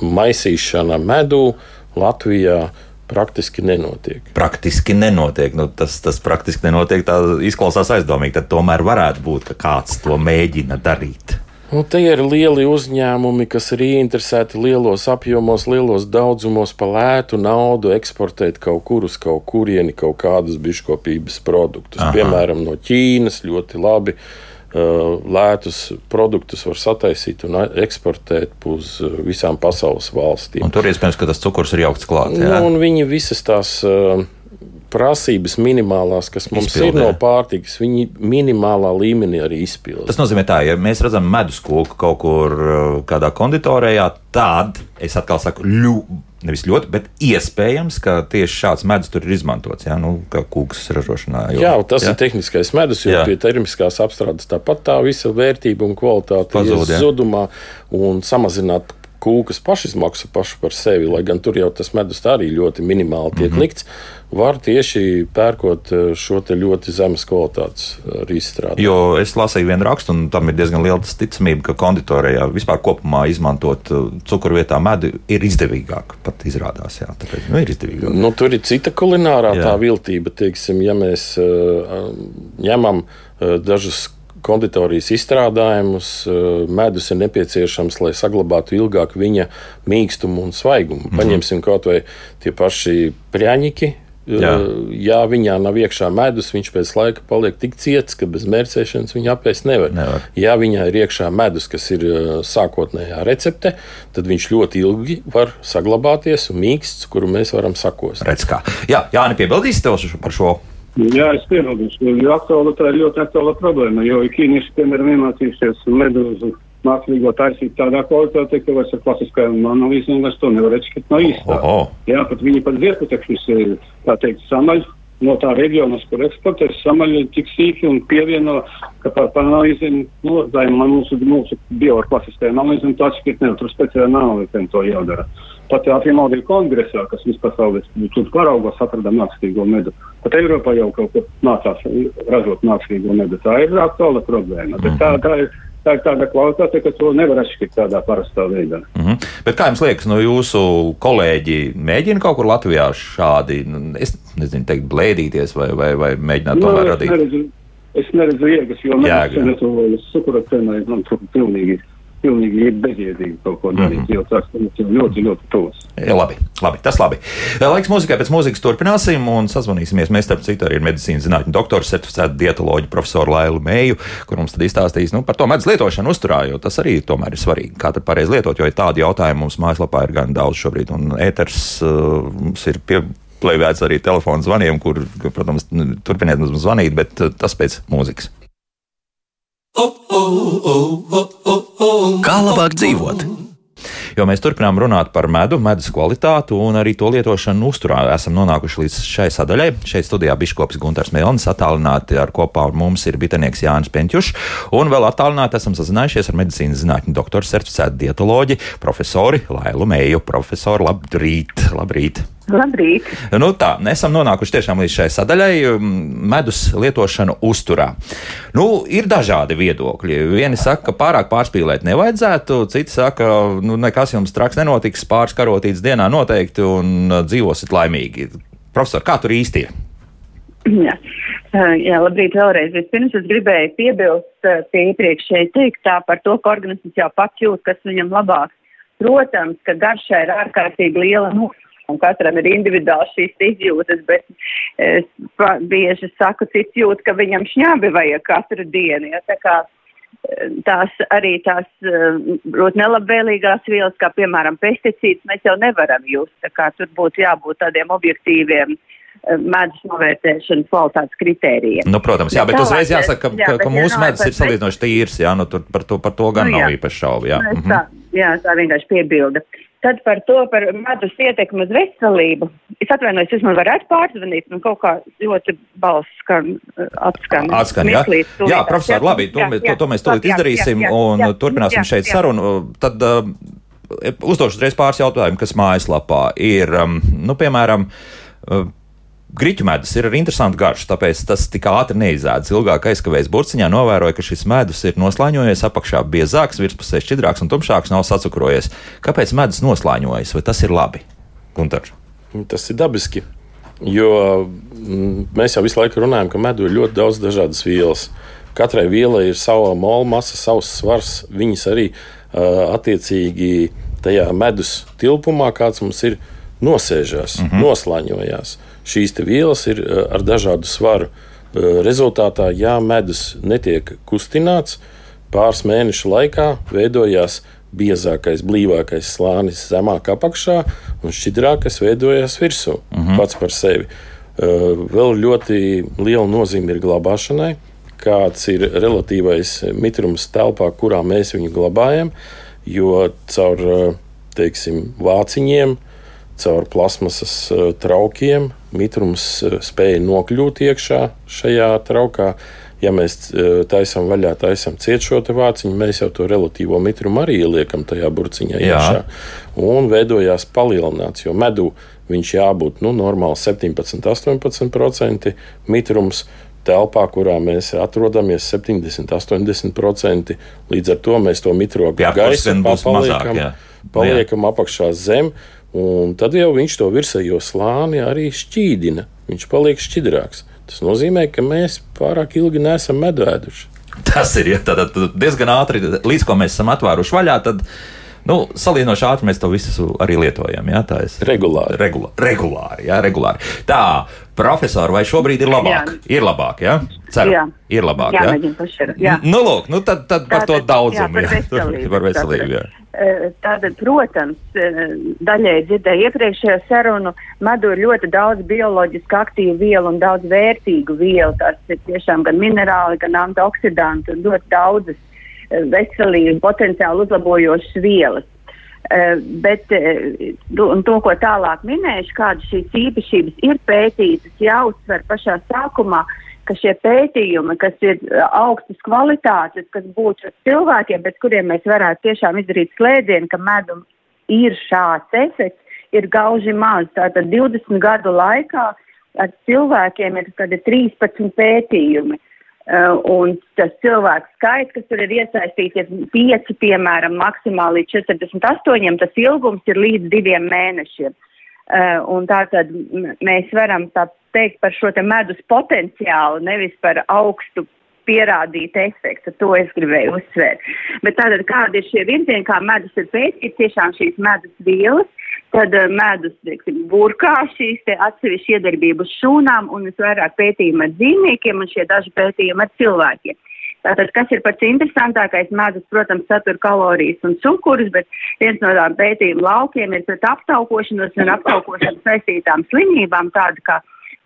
maisīšana medū Latvijā praktiski nenotiek. Praktiski nenotiek. Nu, tas, tas praktiski nenotiek. Tā izklausās aizdomīgi. Tad tomēr varētu būt, ka kāds to mēģina darīt. Nu, te ir lieli uzņēmumi, kas ir ieinteresēti lielos apjomos, lielos daudzumos par lētu naudu eksportēt kaut kur uz kaut kurieni, kaut kādus biškopības produktus. Aha. Piemēram, no Ķīnas ļoti labi lētus produktus var sataisīt un eksportēt uz uh, visām pasaules valstīm. Un tur iespējams, ka tas cukurs ir jaukts klāt. Jā? Nu, viņi visas tās uh, prasības minimālās, kas mums Izpildē. ir no pārtikas, viņi minimālā līmenī arī izpildīja. Tas nozīmē, tā, ja mēs redzam medus koku kaut kur kādā konditorijā, tad es atkal saku, ļoti nevis ļoti, bet iespējams, ka tieši šāds medus tur ir izmantots. Jā, nu, kā kūks ražošanā. Jo, jā, tas jā? ir tehniskais medus, jo jā. pie termiskās apstrādes tāpat tā visa vērtība un kvalitāte Pazūd, zudumā un samazināt kūkas pašizmaksu pašu par sevi, lai gan tur jau tas medus arī ļoti minimāli tiek mm -hmm. likts, var tieši pērkot eh, šo ļoti zemes kvalitātes arī izstrādāt. Jo es lasīju vienu rakstu, un tam ir diezgan liela ticamība, ka konditorijā vispār kopumā izmantot cukuru vietā medu ir izdevīgāk. Pat izrādās, jā, tāpēc nu, ir izdevīgāk. Nu, tur ir cita kulinārā jā. tā viltība, teiksim, ja mēs uh, ņemam uh, dažus konditorijas izstrādājumus. Eh, medus ir nepieciešams, lai saglabātu ilgāk viņa mīkstumu un svaigumu. -hmm. Paņemsim kaut vai tie paši prāņiki. Eh, Jā. Ja viņā nav iekšā medus, viņš pēc laika paliek tik ciets, ka bez mērcēšanas viņa apēst nevar. nevar. Ja viņā ir iekšā medus, kas ir eh, sākotnējā recepte, tad viņš ļoti ilgi var saglabāties un mīksts, kuru mēs varam sakost. Redz, kā. Jā, Jāni, piebildīsi tev par šo Jā, es piebildu, jo aktuāla tā ir ļoti aktuāla problēma, jo ķīnieši, piemēram, iemācīsies medūzu mākslīgo taisīt tādā kvalitātē, ka vairs ar klasiskajām analīzēm vairs to nevar atšķirt no īstā. Oh, oh. Jā, pat viņi pat zieputekšus, tā teikt, samaļ no tā reģiona, kur eksportē, samaļ tik sīki un pievieno, ka par, par analīzēm, nu, mūsu, mūsu bioklasiskajām analīzēm to atšķirt nevar, tur speciāli analīzēm to jādara. Pat Afrimauda kongresā, kas vispasaules tur paraugos, atradām mākslīgo medu. Pat Eiropā jau kaut kur mācās ražot mākslīgo medu. Tā ir aktuāla problēma. Mm -hmm. tā, tā ir, tā ir tāda kvalitāte, ka to nevar atšķirt tādā parastā veidā. Mm -hmm. Bet kā jums liekas, no jūsu kolēģi mēģina kaut kur Latvijā šādi, nu, es nezinu, teikt, blēdīties vai, vai, vai mēģināt no, nu, tomēr radīt? Neredzu, es neredzu jēgas, jo mēs to sukura cenai, man tur pilnīgi pilnīgi bezjēdzīgi kaut ko darīt, mm -hmm. jo tas ir ļoti, ļoti tuvs. Ja, labi, labi, tas labi. Laiks mūzikai pēc mūzikas turpināsim un sazvanīsimies. Mēs, starp citu, arī ir medicīnas zinātņu doktors, certificēta dietoloģija profesoru Lailu Mēju, kur mums tad izstāstīs nu, par to medus lietošanu uzturā, jo tas arī tomēr ir svarīgi, kā tad pareizi lietot, jo ir tādi jautājumi mums mājaslapā ir gan daudz šobrīd, un ēters uh, mums ir pie plēvēts arī telefonu zvaniem, kur, protams, turpiniet mums zvanīt, bet tas pēc mūzikas. Kā labāk dzīvot? Jo mēs turpinām runāt par medu, medus kvalitāti un arī to lietošanu uzturā. Esam nonākuši līdz šai sadaļai. Šeit studijā Biškops Gunārs Mēlnis attālināti ar kopā ar mums ir bitenieks Jānis Penķušs. Un vēl attālināti esam sazinājušies ar medicīnas zinātņu doktoru certificētu dietoloģi, profesori Lailu Mēju. Profesori, labrīt! labrīt. Labrīt! Nu tā, esam nonākuši tiešām līdz šai sadaļai um, - medus lietošana uzturā. Nu, ir dažādi viedokļi. Vieni saka, ka pārāk pārspīlēt nevajadzētu, citi saka, nu, nekas jums traks nenotiks, pāris karotītes dienā noteikti un uh, dzīvosit laimīgi. Profesor, kā tur īsti ir? Jā. Uh, jā, labrīt vēlreiz. Vispirms es gribēju piebilst uh, pie iepriekšēji teiktā par to, ka organisms jau pats jūt, kas viņam labāk. Protams, ka garšai ir ārkārtīgi liela nozīme un katram ir individuāli šīs izjūtas, bet es bieži saku, cits jūt, ka viņam šņābi vajag katru dienu. Ja, tā kā e, tās arī tās ļoti e, nelabvēlīgās vielas, kā piemēram pesticīds, mēs jau nevaram just. Tā kā tur būtu jābūt tādiem objektīviem e, medus novērtēšanas kvalitātes kritērijiem. Nu, protams, jā, bet, bet uzreiz jāsaka, ka, jā, ka, ka mūsu medus ir salīdzinoši tīrs, jā, nu tur par to, par to gan nu, jā. nav īpaši šaubu, jā. Nu, tā, jā, tā vienkārši piebilda. Tad par to, par medus ietekmi uz veselību. Es atvainojos, jūs man varētu pārzvanīt, man kaut kā ļoti balss skan, atskan. Atskan, jā. Miklīt, jā, profesor, labi, to, jā, jā, to, to mēs tūlīt izdarīsim jā, jā, un jā, turpināsim jā, šeit jā. sarunu. Tad uh, uzdošu uzreiz pāris jautājumu, kas mājaslapā ir, um, nu, piemēram, uh, Griķu medus ir ar interesantu garšu, tāpēc tas tik ātri neizēdz. Ilgāk aizkavējas burciņā, novēroja, ka šis medus ir noslāņojies apakšā biezāks, virspusē šķidrāks un tumšāks, nav sacukrojies. Kāpēc medus noslāņojas? Vai tas ir labi? Gunter. Tas ir dabiski. Jo mm, mēs jau visu laiku runājam, ka medū ir ļoti daudz dažādas vielas. Katrai vielai ir sava mola masa, savs svars. Viņas arī uh, attiecīgi tajā medus tilpumā, kāds mums ir, nosēžās, mm -hmm. noslāņojās. Uh, šīs vielas ir eh, ar dažādu svaru. Eh, rezultātā, ja medus netiek kustināts, pāris mēnešu laikā veidojās biezākais, blīvākais slānis zemāk apakšā un šķidrākais veidojās virsū mhm. -huh. pats par sevi. Eh, vēl ļoti liela nozīme ir glabāšanai, kāds ir relatīvais mitrums telpā, kurā mēs viņu glabājam, jo caur teiksim, vāciņiem, caur plasmasas traukiem mitrums eh, spēja nokļūt iekšā šajā traukā. ja mēs taisām vaļā, taisām ciet šo vāciņu, mēs jau to relatīvo mitrumu arī ieliekam tajā burciņā Jā. iekšā. Un veidojās palielināts, jo medū viņš jābūt nu, normāli 17, 18% mitrums. Telpā, kurā mēs atrodamies, 70, 80%. Līdz ar to mēs to mitro gan būs mazāk, jā. paliekam apakšā zem, un tad jau viņš to virsējo slāni arī šķīdina. Viņš paliek šķidrāks. Tas nozīmē, ka mēs pārāk ilgi neesam medvēduši. Tas ir ja, tātad diezgan ātri, līdz ko mēs esam atvēruši vaļā. Tad, nu, salīdzinoši ātri mēs to visu arī lietojam. Jā, tā ir regulāri. Regula, regulāri, jā, regulāri. Tā, profesori, vai šobrīd ir labāk? Jā. Ir labāk, jā? Ceru, jā. Ir labāk, jā? jā? jā. Nu, lūk, nu tad, tad par Tātad, to daudzumu. jā, par veselību. Par veselību, jā. Tātad, protams, daļai dzirdēju iepriekšējo sarunu, medu ir ļoti daudz bioloģiski aktīvu vielu un daudz vērtīgu vielu. Tās ir tiešām gan minerāli, gan antioksidanti un ļoti daudzas veselību potenciāli uzlabojošas vielas. Uh, bet uh, to, ko tālāk minēšu, kādas šīs īpašības ir pētītas, jāuzsver pašā sākumā, ka šie pētījumi, kas ir augstas kvalitātes, kas būtu cilvēkiem, bet kuriem mēs varētu tiešām izdarīt slēdzienu, ka medum ir šāds efekts, ir gauži maz. Tātad 20 gadu laikā ar cilvēkiem ir 13 pētījumi. Uh, un tas cilvēku skaits, kas tur ir iesaistīti, ir 5, piemēram, maksimāli līdz 48, tas ilgums ir līdz diviem mēnešiem. Uh, un tātad mēs varam tā teikt par šo te medus potenciālu, nevis par augstu pierādītu efektu. To es gribēju uzsvērt. Bet tātad kādi ir šie virzieni, kā medus ir pētīts, tiešām šīs medus vielas, tad uh, medus, teiksim, burkā šīs te atsevišķi iedarbības šūnām un visvairāk pētījumi ar dzīvniekiem un šie daži pētījumi ar cilvēkiem. Tātad, kas ir pats interesantākais, medus, protams, satur kalorijas un cukurus, bet viens no tām pētījuma laukiem ir pret aptaukošanos un aptaukošanu saistītām slimībām, tāda kā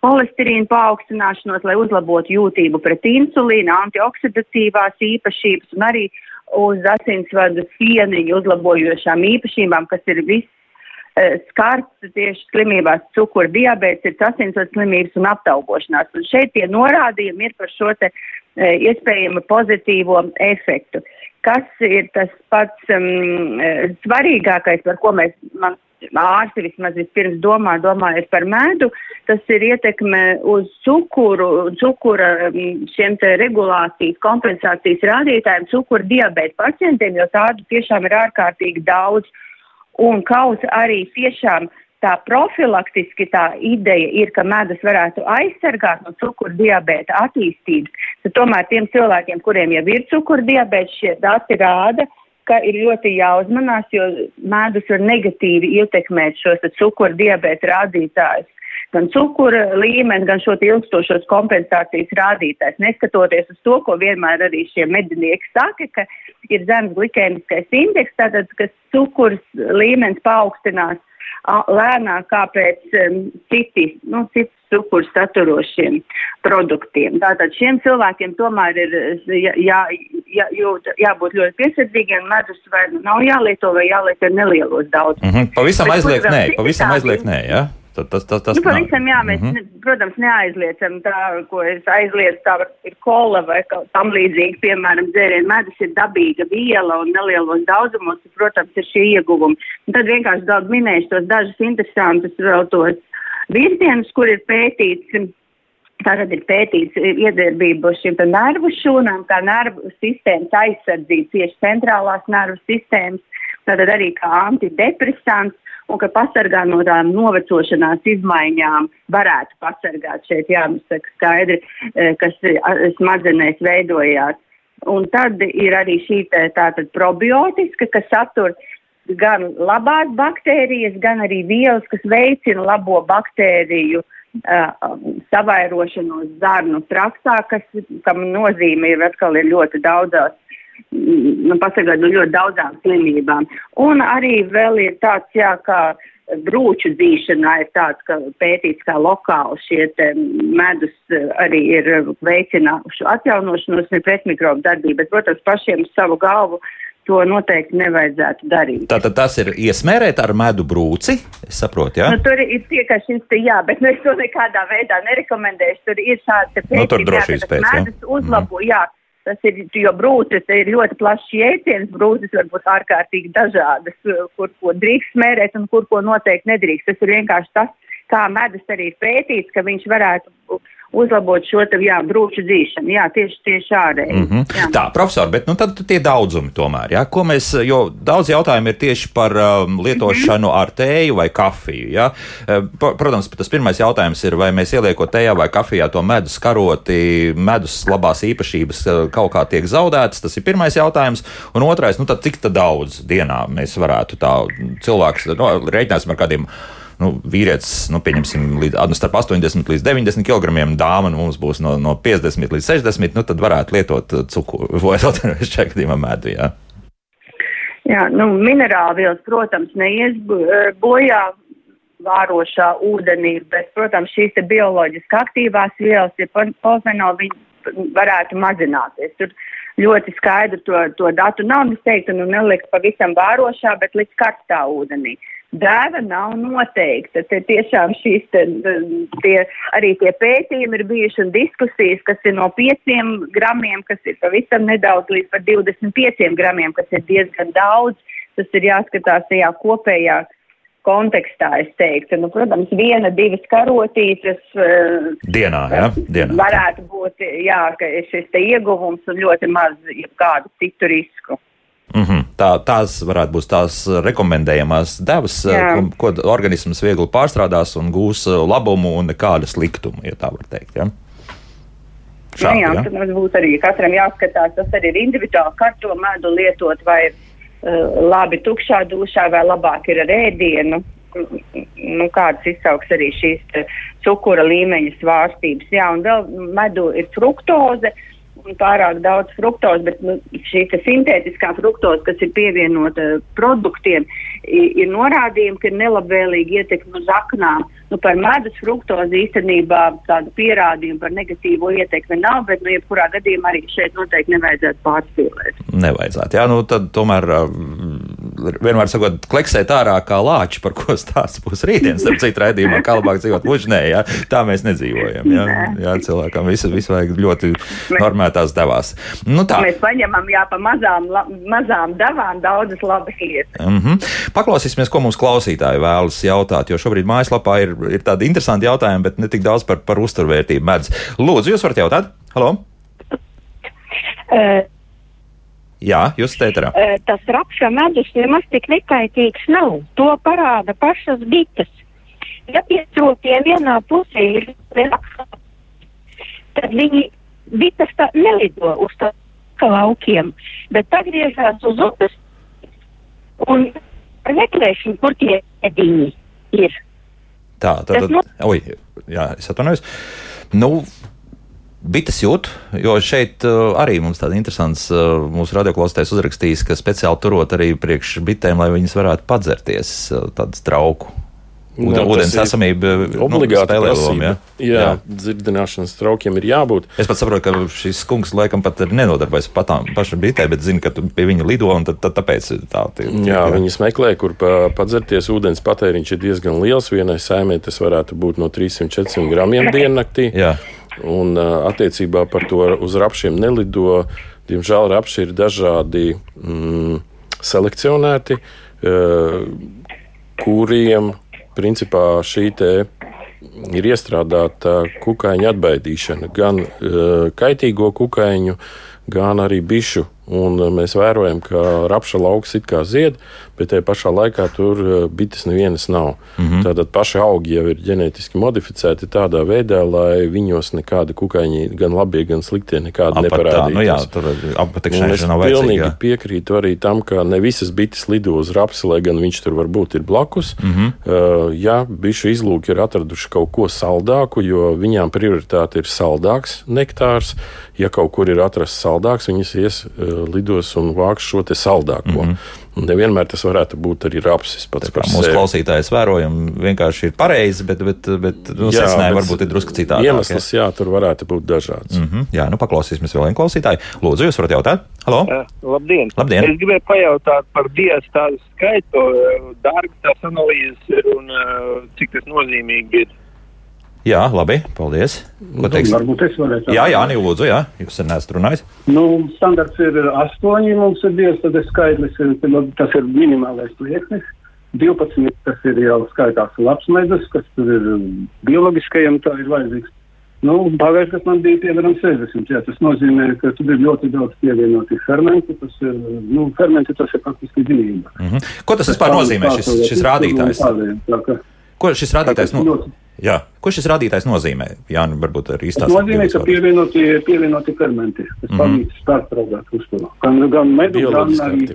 holesterīna paaugstināšanos, lai uzlabotu jūtību pret insulīnu, antioksidatīvās īpašības un arī uz asinsvadu sieniņu uzlabojošām īpašībām, kas ir viss skarts tieši slimībās, cukura diabetes, ir asinsvads slimības un aptaugošanās. Un šeit tie norādījumi ir par šo te iespējamu pozitīvo efektu. Kas ir tas pats um, svarīgākais, par ko mēs, man ārsti vismaz vispirms domā, domājot par medu, tas ir ietekme uz cukuru, cukura šiem te regulācijas, kompensācijas rādītājiem, cukura diabēta pacientiem, jo tādu tiešām ir ārkārtīgi daudz. Un kaut arī tiešām tā profilaktiski tā ideja ir, ka medus varētu aizsargāt no cukura diabēta attīstības, tad tomēr tiem cilvēkiem, kuriem jau ir cukura diabēts, šie dati rāda, ka ir ļoti jāuzmanās, jo medus var negatīvi ietekmēt šos cukura diabēta rādītājus. Gan cukura līmeni, gan šo ilgstošos kompensācijas rādītājs. Neskatoties uz to, ko vienmēr arī šie medinieki saka, ka ir zemes glikēmiskais indeks, tātad, ka cukurs līmenis paaugstinās lēnāk kā pēc um, citi, nu, citu cukuru saturošiem produktiem. Tātad šiem cilvēkiem tomēr ir jā, jā, jā, jābūt ļoti piesardzīgiem. Medus vai nav jālieto vai jālieto nelielos daudz. Mm -hmm. Pavisam aizliegt nē, pavisam aizliegt nē, jā? Ja? Tas, tas, tas nu, pavisam jā, mēs, mm -hmm. protams, neaizliecam tā, ko es aizliedzu, tā ir kola vai kaut tam līdzīgi, piemēram, dzērienu medus ir dabīga viela un nelielos daudzumos, protams, ir šie ieguvumi. Un tad vienkārši daudz minējuši tos dažus interesantus vēl tos virzienus, kur ir pētīts. Tātad ir pētīts iedarbību šīm nervu šūnām, kā nervu sistēmas aizsardzība, tieši centrālās nervu sistēmas, tātad arī kā antidepresants un ka pasargā no tām novecošanās izmaiņām varētu pasargāt šeit jānosaka skaidri, kas smadzenēs veidojās. Un tad ir arī šī tātad probiotiska, kas satur gan labās baktērijas, gan arī vielas, kas veicina labo baktēriju uh, savairošanos zarnu traktā, kas, kam nozīme ir atkal ir ļoti daudzās pasargāt no ļoti daudzām slimībām. Un arī vēl ir tāds, jā, kā brūču dzīšanā ir tāds, ka pētīts kā lokāli šie medus arī ir veicinājuši atjaunošanos un pretmikrobu darbību, bet, protams, pašiem savu galvu to noteikti nevajadzētu darīt. Tātad tas ir iesmērēt ar medu brūci, es saprotu, jā? Nu, tur ir tikai šis, te, jā, bet nu, es to nekādā veidā nerekomendēšu. Tur ir šādi pētījumi, Nu, tur drošības pēc, jā. medus uzlabo, jā. Tas ir, jo brūces ir ļoti plašs jēdziens, brūces var būt ārkārtīgi dažādas, kur ko drīkst smērēt un kur ko noteikti nedrīkst. Tas ir vienkārši tas, kā medus arī pētīts, ka viņš varētu uzlabot šo te, jā, brūču dzīšanu. Jā, tieši, tieši ārēji. Mm -hmm. Jā. Tā, profesor, bet nu, tad tie daudzumi tomēr, ja? ko mēs, jo daudz jautājumu ir tieši par um, lietošanu ar tēju vai kafiju. Eh, pa- Protams, tas pirmais jautājums ir, vai mēs ieliekot tējā vai kafijā to medus karoti, medus labās īpašības eh, kaut kā tiek zaudētas. Tas ir pirmais jautājums. Un otrais, nu tad cik tad daudz dienā mēs varētu tā cilvēks, nu, rēķināsim ar kādiem nu, vīrietis, nu, pieņemsim, līdz, nu, starp 80 līdz 90 kg, dāma nu, mums būs no, no 50 līdz 60, nu, tad varētu lietot uh, cukuru vai šajā gadījumā medu. Jā. Jā, nu, minerālvielas, protams, neies eh, bojā vārošā ūdenī, bet, protams, šīs bioloģiski aktīvās vielas, ja polfenoli, viņi varētu mazināties. Tur ļoti skaidri to, to datu nav, es teiktu, nu nelikt pavisam vārošā, bet likt karstā ūdenī. Dēva nav noteikta. Te tiešām šīs te, tie, arī tie pētījumi ir bijuši un diskusijas, kas ir no 5 gramiem, kas ir pavisam nedaudz līdz pat 25 gramiem, kas ir diezgan daudz. Tas ir jāskatās tajā kopējā kontekstā, es teiktu. Nu, protams, viena, divas karotītes. eh, Dienā, jā, dienā. Varētu būt, jā, ka šis te ieguvums un ļoti maz kādu citu risku. Mm -hmm. Tā, tās varētu būt tās rekomendējamās devas, Jā. ko, ko organisms viegli pārstrādās un gūs uh, labumu un nekādas liktumu, ja tā var teikt. Ja? Šādi, jā, jā, protams, būtu arī katram jāskatās, tas arī ir individuāli, kā to medu lietot, vai uh, labi tukšā dušā, vai labāk ir ar ēdienu. Nu, kādas izsauks arī šīs cukura līmeņa svārstības. Jā, un vēl medu ir fruktoze, un pārāk daudz fruktozes, bet nu, šī sintētiskā fruktoze, kas ir pievienota produktiem, ir norādījumi, ka ir nelabvēlīgi ietekmi uz aknām. Nu, par medus fruktozi īstenībā tādu pierādījumu par negatīvo ietekmi nav, bet, nu, jebkurā gadījumā arī šeit noteikti nevajadzētu pārspīlēt. Nevajadzētu. Jā, nu tad tomēr uh, vienmēr sakot, kleksēt ārā kā lāči, par ko stāsts būs rītdienas, ar citu raidījumā, kā labāk dzīvot mužnē. Jā, tā mēs nedzīvojam. Jā, jā cilvēkam visu, visu vajag ļoti normētās devās. Nu tā. Mēs paņemam jā, pa mazām, la, mazām devām daudzas labas lietas. Mm -hmm. Paklausīsimies, ko mums klausītāji vēlas jautāt, jo šobrīd mājaslapā ir, ir tādi interesanti jautājumi, bet ne tik daudz par, par uzturvērtību medus. Lūdzu, jūs varat jautāt? Halo? Uh, Jā, jūs teicat. uh, tas rapša medus nemaz tik nekaitīgs nav. To parāda pašas bites. Ja piecrotiem vienā pusē ir rapša, tad viņi bites tā nelido uz tā laukiem, bet atgriežas uz upes un meklēšana, kur tie ediņi ir. Tā, tad, nu- oi, jā, es atvainojos. Nu, Bites jūt, jo šeit uh, arī mums tāda interesants uh, mūsu radioklausītājs uzrakstījis, ka speciāli turot arī priekš bitēm, lai viņas varētu padzerties uh, tādu trauku. Jā, tas ūdens ir esamība Obligāti lomu. prasība. Ja? Jā, jā. dzirdināšanas traukiem ir jābūt. Es pat saprotu, ka šis kungs laikam pat ir nenodarbojas patām pašam bitē, bet zina, ka pie viņa lido un tad, tad tāpēc tā. Tie, Jā, viņas meklē, kur pa, padzerties. Ūdens patēriņš ir diezgan liels. Vienai saimē tas varētu būt no 300-400 gramiem diennaktī. Jā. Un attiecībā par to uz rapšiem nelido. Diemžēl rapši ir dažādi mm, selekcionēti, kuriem principā šī te ir iestrādāta kukaiņa atbaidīšana, gan kaitīgo kukaiņu, gan arī bišu. Un uh, mēs vērojam, ka rapša lauks it kā zied, bet tajā pašā laikā tur uh, bites nevienas nav. Mm -hmm. Tātad paši augi jau ir ģenētiski modificēti tādā veidā, lai viņos nekāda kukaiņa, gan labie, gan sliktie, nekāda Apat tā, neparādītos. nu jā, tur Un es appatikšanai nav pilnīgi vajadzīga. piekrītu arī tam, ka ne visas bites lido uz rapsi, lai gan viņš tur varbūt ir blakus. Mm. -hmm. uh, ja bišu izlūki ir atraduši kaut ko saldāku, jo viņām prioritāte ir saldāks nektārs, ja kaut kur ir atrasts saldāks, viņas ies uh, lidos un vāks šo te saldāko. Mm -hmm. Nevienmēr tas varētu būt arī rapsis pats par Mūsu sevi. klausītājs vērojumi vienkārši ir pareizi, bet, bet, bet nu, Jā, secinājumi bet varbūt ir drusku citādi. Iemesls, jā, tur varētu būt dažāds. Mm -hmm. Jā, nu paklausīsimies vēl vienu klausītāju. Lūdzu, jūs varat jautāt? Halo! Uh, labdien. Labdien. Es gribēju pajautāt par dienas tādu skaitu, dārgu tās analīzes un uh, cik tas nozīmīgi ir. Jā, labi, paldies. Ko teiks? Varbūt es varētu. Jā, jā, Nī, lūdzu, jā, jūs sen esat runājis. Nu, standarts ir astoņi, mums ir dievs, tad ir skaidrs, ir, tas ir minimālais slieksnis. 12 tas ir jau skaitās labs medus, kas tur ir um, bioloģiskajam, tā ir vajadzīgs. Nu, pagājušajā gadā man bija piemēram 60. Jā, tas nozīmē, ka tur ir ļoti daudz pievienoti fermenti. Tas ir, nu, fermenti tas ir faktiski dzīvība. Mm -hmm. Ko tas vispār nozīmē, šis, šis rādītājs? Tā, ka, Ko šis rādītājs, tas no... ļoti- Jā, ko šis rādītājs nozīmē? Jā, nu, varbūt arī Tas izstāstīt. nozīmē, ka vārdas. pievienoti, pievienoti fermenti, kas Mhm. palīdz pārstrādāt uzturu. Gan, gan medu, gan arī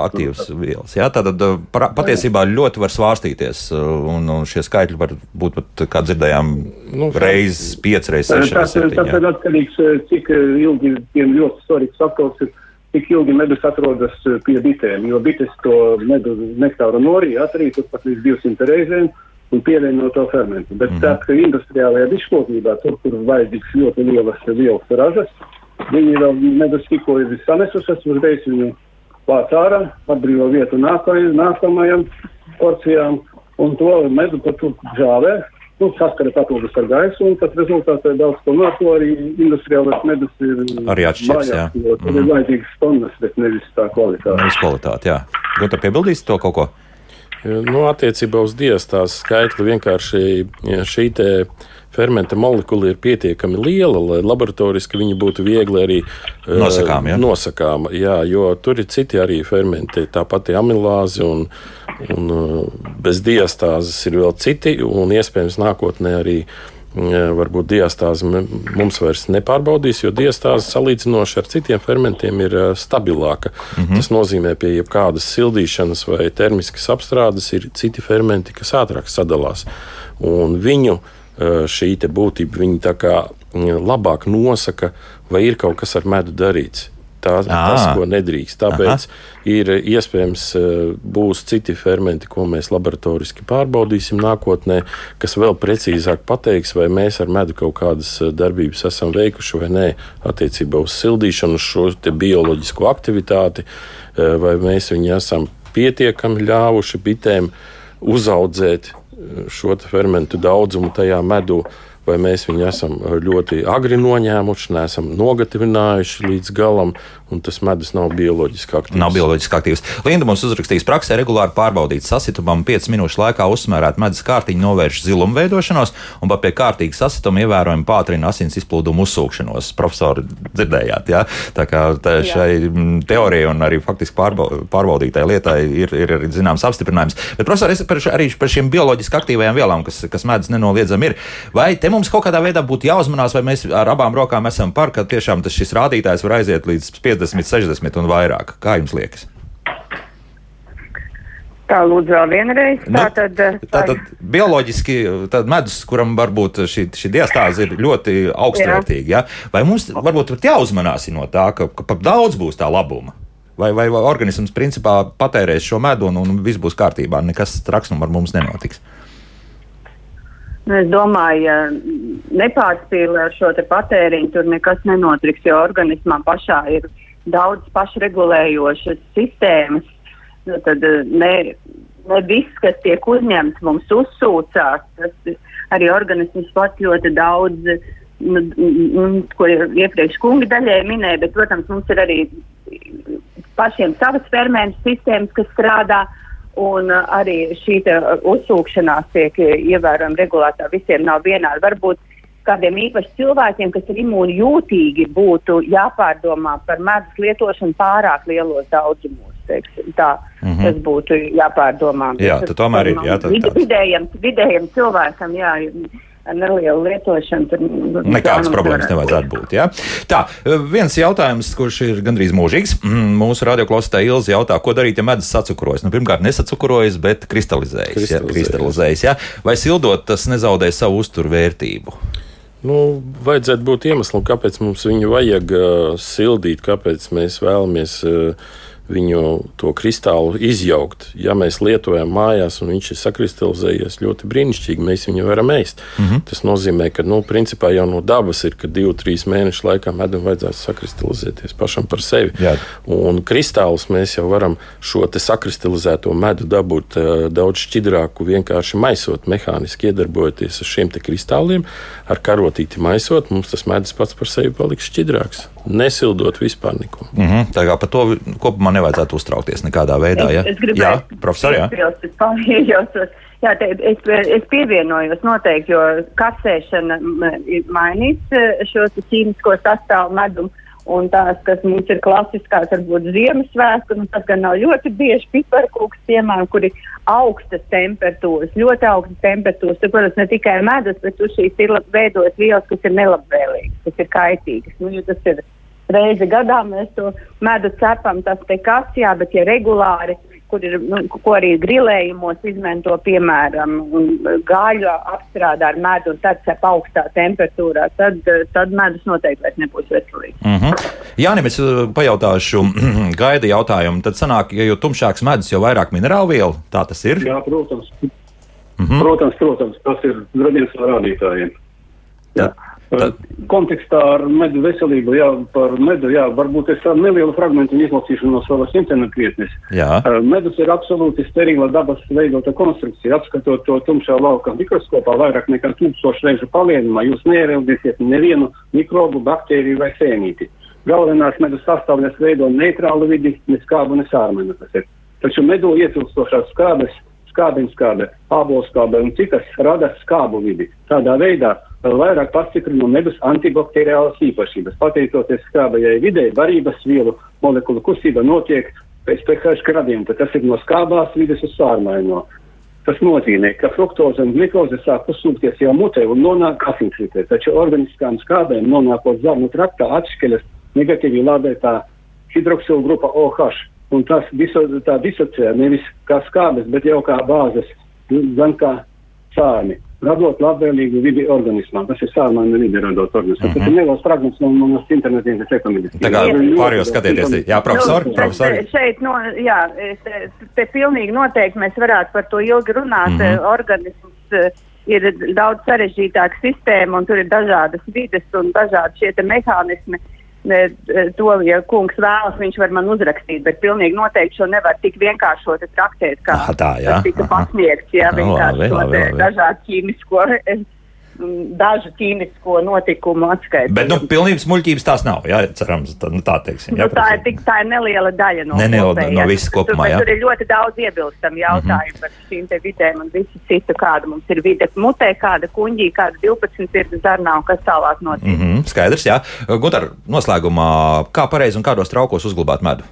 aktīvas vielas. Jā, tātad uh, pra- patiesībā ļoti var svārstīties, uh, un, un šie skaitļi var būt pat, kā dzirdējām, Nu, reizes, piecas reizes, sešas Tas, tas ir atkarīgs, eh, cik ilgi tiem ļoti svarīgs faktors ir, cik ilgi medus atrodas pie bitēm. Jo bites to medu nektāru norī atrīt pat līdz 200 reizēm un pievieno to fermentu. Bet mm -hmm. tā, ka industriālajā diškopībā, tur, kur vajadzīgs ļoti lielas vielas ražas, viņi vēl medus tikko ir sanesušas, uzreiz viņu vāc ārā, atbrīvo vietu nākamajam, nākamajam porcijām, un to medu pat tur žāvē, nu, saskara papildus ar gaisu, un tas rezultātā daudz ko no to arī industriālais medus ir Arī atšķiras, jā. tur Mhm. ir vajadzīgas tonnas, bet nevis tā kvalitāte. Uz kvalitāti, jā. Gunter, piebildīs to kaut ko? Nu, attiecībā uz dienas tās skaitli vienkārši ja šī te fermenta molekula ir pietiekami liela, lai laboratoriski viņi būtu viegli arī eh, Nosakām, ja? nosakāma. Jā, jo tur ir citi arī fermenti, tā pati amilāze un, un eh, bez diastāzes ir vēl citi, un iespējams nākotnē arī eh, varbūt diastāzi mums vairs nepārbaudīs, jo diastāze salīdzinoši ar citiem fermentiem ir stabilāka. Mm -hmm. Tas nozīmē, ka pie jebkādas sildīšanas vai termiskas apstrādes ir citi fermenti, kas ātrāk sadalās. Un viņu šī būtība, viņi tā kā labāk nosaka, vai ir kaut kas ar medu darīts. Tā, tas, Ā. ko nedrīkst. Tāpēc ir iespējams, eh, būs citi fermenti, ko mēs laboratoriski pārbaudīsim nākotnē, kas vēl precīzāk pateiks, vai mēs ar medu kaut kādas eh, darbības esam veikuši vai nē, attiecībā uz sildīšanu, uz šo bioloģisko aktivitāti, eh, vai mēs viņu esam pietiekami ļāvuši bitēm uzaudzēt eh, šo fermentu daudzumu tajā medū. Vai mēs viņu esam eh, ļoti agri noņēmuši, neesam nogatavinājuši līdz galam, un tas medus nav bioloģiski aktīvs. Nav bioloģiski aktīvs. Linda mums uzrakstīs praksē regulāri pārbaudīt sasitumam 5 minūšu laikā uzsmērēt medus kārtiņu, novērš zilumu veidošanos un pat pie kārtīga sasituma ievērojami pātrina asins izplūdumu uzsūkšanos. Profesori, dzirdējāt, jā? Tā kā tā šai mm, teorijai un arī faktiski pārbau- pārbaudītai lietai ir, ir arī zināms apstiprinājums. Bet, profesori, es par, arī par šīm bioloģiski aktīvajām vielām, kas, kas medus nenoliedzami ir, vai te mums kaut kādā veidā būtu jāuzmanās, vai mēs ar abām rokām esam par, ka tiešām tas šis rādītājs var aiziet līdz 50, 60 un vairāk? Kā jums liekas? Tā lūdzu vēl vienreiz. Nu, Tā tad, eh, Tātad bioloģiski tad medus, kuram varbūt šī, šī diastāze ir ļoti augstvērtīga, ja? vai mums varbūt pat jāuzmanās no tā, ka, ka par daudz būs tā labuma? Vai, vai, vai organisms principā patērēs šo medu un, un viss būs kārtībā, nekas traks nu ar mums nenotiks? Nu, Es domāju, ja nepārspīlē ar šo patēriņu, tur nekas nenotiks, jo organismā pašā ir daudz pašregulējošas sistēmas. Nu, tad eh, ne, ne viss, kas tiek uzņemts, mums uzsūcās. Tas arī organisms pats ļoti daudz, nu, nu, ko iepriekš kungi daļai minēja, bet, protams, mums ir arī pašiem savas fermentu sistēmas, kas strādā. Un uh, arī šī uh, uzsūkšanās tiek uh, ievērojami regulētā. Visiem nav vienādi. Varbūt kādiem īpaši cilvēkiem, kas ir imūni jūtīgi, būtu jāpārdomā par medus lietošanu pārāk lielos daudzumos. teiksim Tā, mm. -hmm. Tas būtu jāpārdomā. Jā, Tas tomēr ir, jā, tad vid- vidējam, vidējam cilvēkam, jā, ar nelielu lietošanu. Tur, Nekādas tā problēmas nevajadzētu būt. Ja? Tā, viens jautājums, kurš ir gandrīz mūžīgs. Mm, Mūsu radioklausītāja Ilza jautā, ko darīt, ja medus sacukrojas. Nu, pirmkārt, nesacukrojas, bet kristalizējas. Ja? Kristalizējas. kristalizējas ja? Vai sildot, tas nezaudē savu uzturvērtību? Nu, vajadzētu būt iemeslam, kāpēc mums viņu vajag uh, sildīt, kāpēc mēs vēlamies uh, viņu to kristālu izjaukt. Ja mēs lietojam mājās, un viņš ir sakristalizējies ļoti brīnišķīgi, mēs viņu varam ēst. Mm -hmm. Tas nozīmē, ka nu, principā jau no dabas ir, ka divu, trīs mēnešu laikā medam vajadzētu sakristalizēties pašam par sevi. Jā. Un kristālus mēs jau varam šo sakristalizēto medu dabūt uh, daudz šķidrāku, vienkārši maisot, mehāniski iedarbojoties ar šiem kristāliem, ar karotīti maisot, mums tas medus pats par sevi paliks šķidrāks. Nesildot vispār neko. Mm -hmm. Tā kā par to kopumā nevajadzētu uztraukties nekādā veidā. Ja? Es, es gribēju, jā, profesor, jā. Piebilst, Jā, te, es, es pievienojos noteikti, jo kasēšana ir mainījis e, šo ķīmisko sastāvu medumu. Un tās, kas mums ir klasiskās, varbūt Ziemassvētku, nu, tas gan nav ļoti bieži piparkūks, piemēram, kur ir augstas temperatūras, ļoti augstas temperatūras. Tur, protams, ne tikai medus, bet tur šīs ir veidojas vielas, kas ir nelabvēlīgas, kas ir kaitīgas. Nu, tas ir reizi gadā mēs to medu cepam, tas te kas, jā, bet ja regulāri kur ir, nu, ko arī grilējumos izmanto, piemēram, gaļu apstrādā ar medu un tad cep augstā temperatūrā, tad, tad medus noteikti vairs nebūs veselīgs. Mm -hmm. Jānim, es uh, pajautāšu gaida jautājumu. Tad sanāk, ja jo tumšāks medus, jo vairāk minerālu vielu, tā tas ir? Jā, protams. Mm -hmm. Protams, protams, tas ir radījums rādītājiem. Jā. Tā. Tad... Kontekstā ar medu veselību, jā, par medu, jā, varbūt es tādu nelielu fragmentu izlasīšu no savas internetu vietnes. Jā. Medus ir absolūti sterila dabas veidota konstrukcija. Apskatot to tumšā lauka mikroskopā vairāk nekā tūkstošu reižu palielinājumu, jūs neieraudzīsiet nevienu mikrobu, baktēriju vai sēnīti. Galvenās medus sastāvdaļas veido neitrālu vidi, ne skābu, ne sārmenu. Taču medu ietilpstošās skābes skābiņskābe, ābolskābe un citas rada skābu vidi. Tādā veidā vēl vairāk pastiprina medus antibakteriālas īpašības. Pateicoties skābajai videi, barības vielu molekulu kustība notiek pēc pH gradienta. Tas ir no skābās vides uz sārmaino. Tas nozīmē, ka fruktoze un glikoze sāk uzsūkties jau mutē un nonāk asinsritē, taču organiskām skābēm nonākot zarnu traktā atšķeļas negatīvi lādētā hidroksilu grupa OH un tas diso, tā disocē nevis kā skābes, bet jau kā bāzes, gan kā sārni, radot labvēlīgu vidi organismā. Tas ir sārmaina vidi radot organismā. Mm -hmm. Tas ir neliels fragments no manas internetiem, kas rekomendēts. Tā kā pārējos skatieties, jā, profesor, nu, profesor. Šeit, no, jā, te, te pilnīgi noteikti mēs varētu par to ilgi runāt. Mm -hmm. Organisms eh, ir daudz sarežģītāka sistēma un tur ir dažādas vides un dažādi šie mehānismi. Uh, to, ja kungs vēlas, viņš var man uzrakstīt, bet pilnīgi noteikti šo nevar tik vienkāršoti traktēt, kā Aha, tā, jā. tas tika pasniegts, ja vienkārši šo dažādu ķīmisko dažu ķīmisko notikumu atskaita. Bet, nu, pilnības muļķības tās nav, jā, cerams, tā, nu, tā teiksim. Jā, nu, tā, ir tik, tā ir neliela daļa no kopējā. No visas kopumā, jā. Tur ir ļoti daudz iebilstam jautājumu mm -hmm. par šīm te vidēm un visu citu, kāda mums ir vide mutē, kāda kuņģī, kāda 12 ir zarnā un kas tālāk notiek. Mm -hmm, skaidrs, jā. Guntar, noslēgumā, kā pareizi un kādos traukos uzglabāt medu?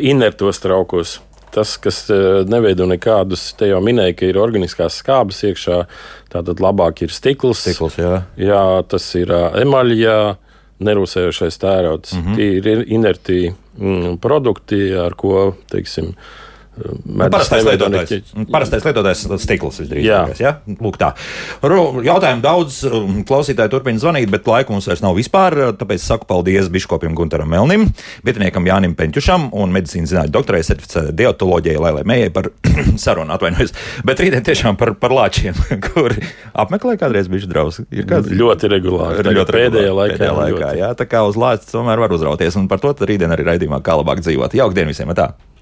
Inertos traukos tas, kas e, neveido nekādus, te jau minēja, ka ir organiskās skābes iekšā, tātad labāk ir stikls. stikls jā. jā, tas ir emaļā, nerūsējošais tērauds. Mm -hmm. Tie ir inerti mm, produkti, ar ko, teiksim, Nu, parastais lietotājs, parastais lietotājs stikls visdrīzākais. Ja? Lūk, tā. Jautājumu daudz um, klausītāji turpina zvanīt, bet laika mums vairs nav vispār. Tāpēc saku paldies biškopim Gunteram Melnim, vietiniekam Jānim Penķušam un medicīnas zinātņu doktorai certificētai dietoloģijai Lailai Mējai par sarunu atvainojos. Bet rītdien tiešām par, par lāčiem, kur apmeklē kādreiz bijuši draugi. Ir kāds ļoti regulāri. Ir ļoti pēdējā laikā. Pēdējā laikā ļoti. jā, tā kā uz lācis tomēr var uzrauties. Un par to rītdien arī raidījumā kā labāk dzīvot. Jauka diena visiem! Tā.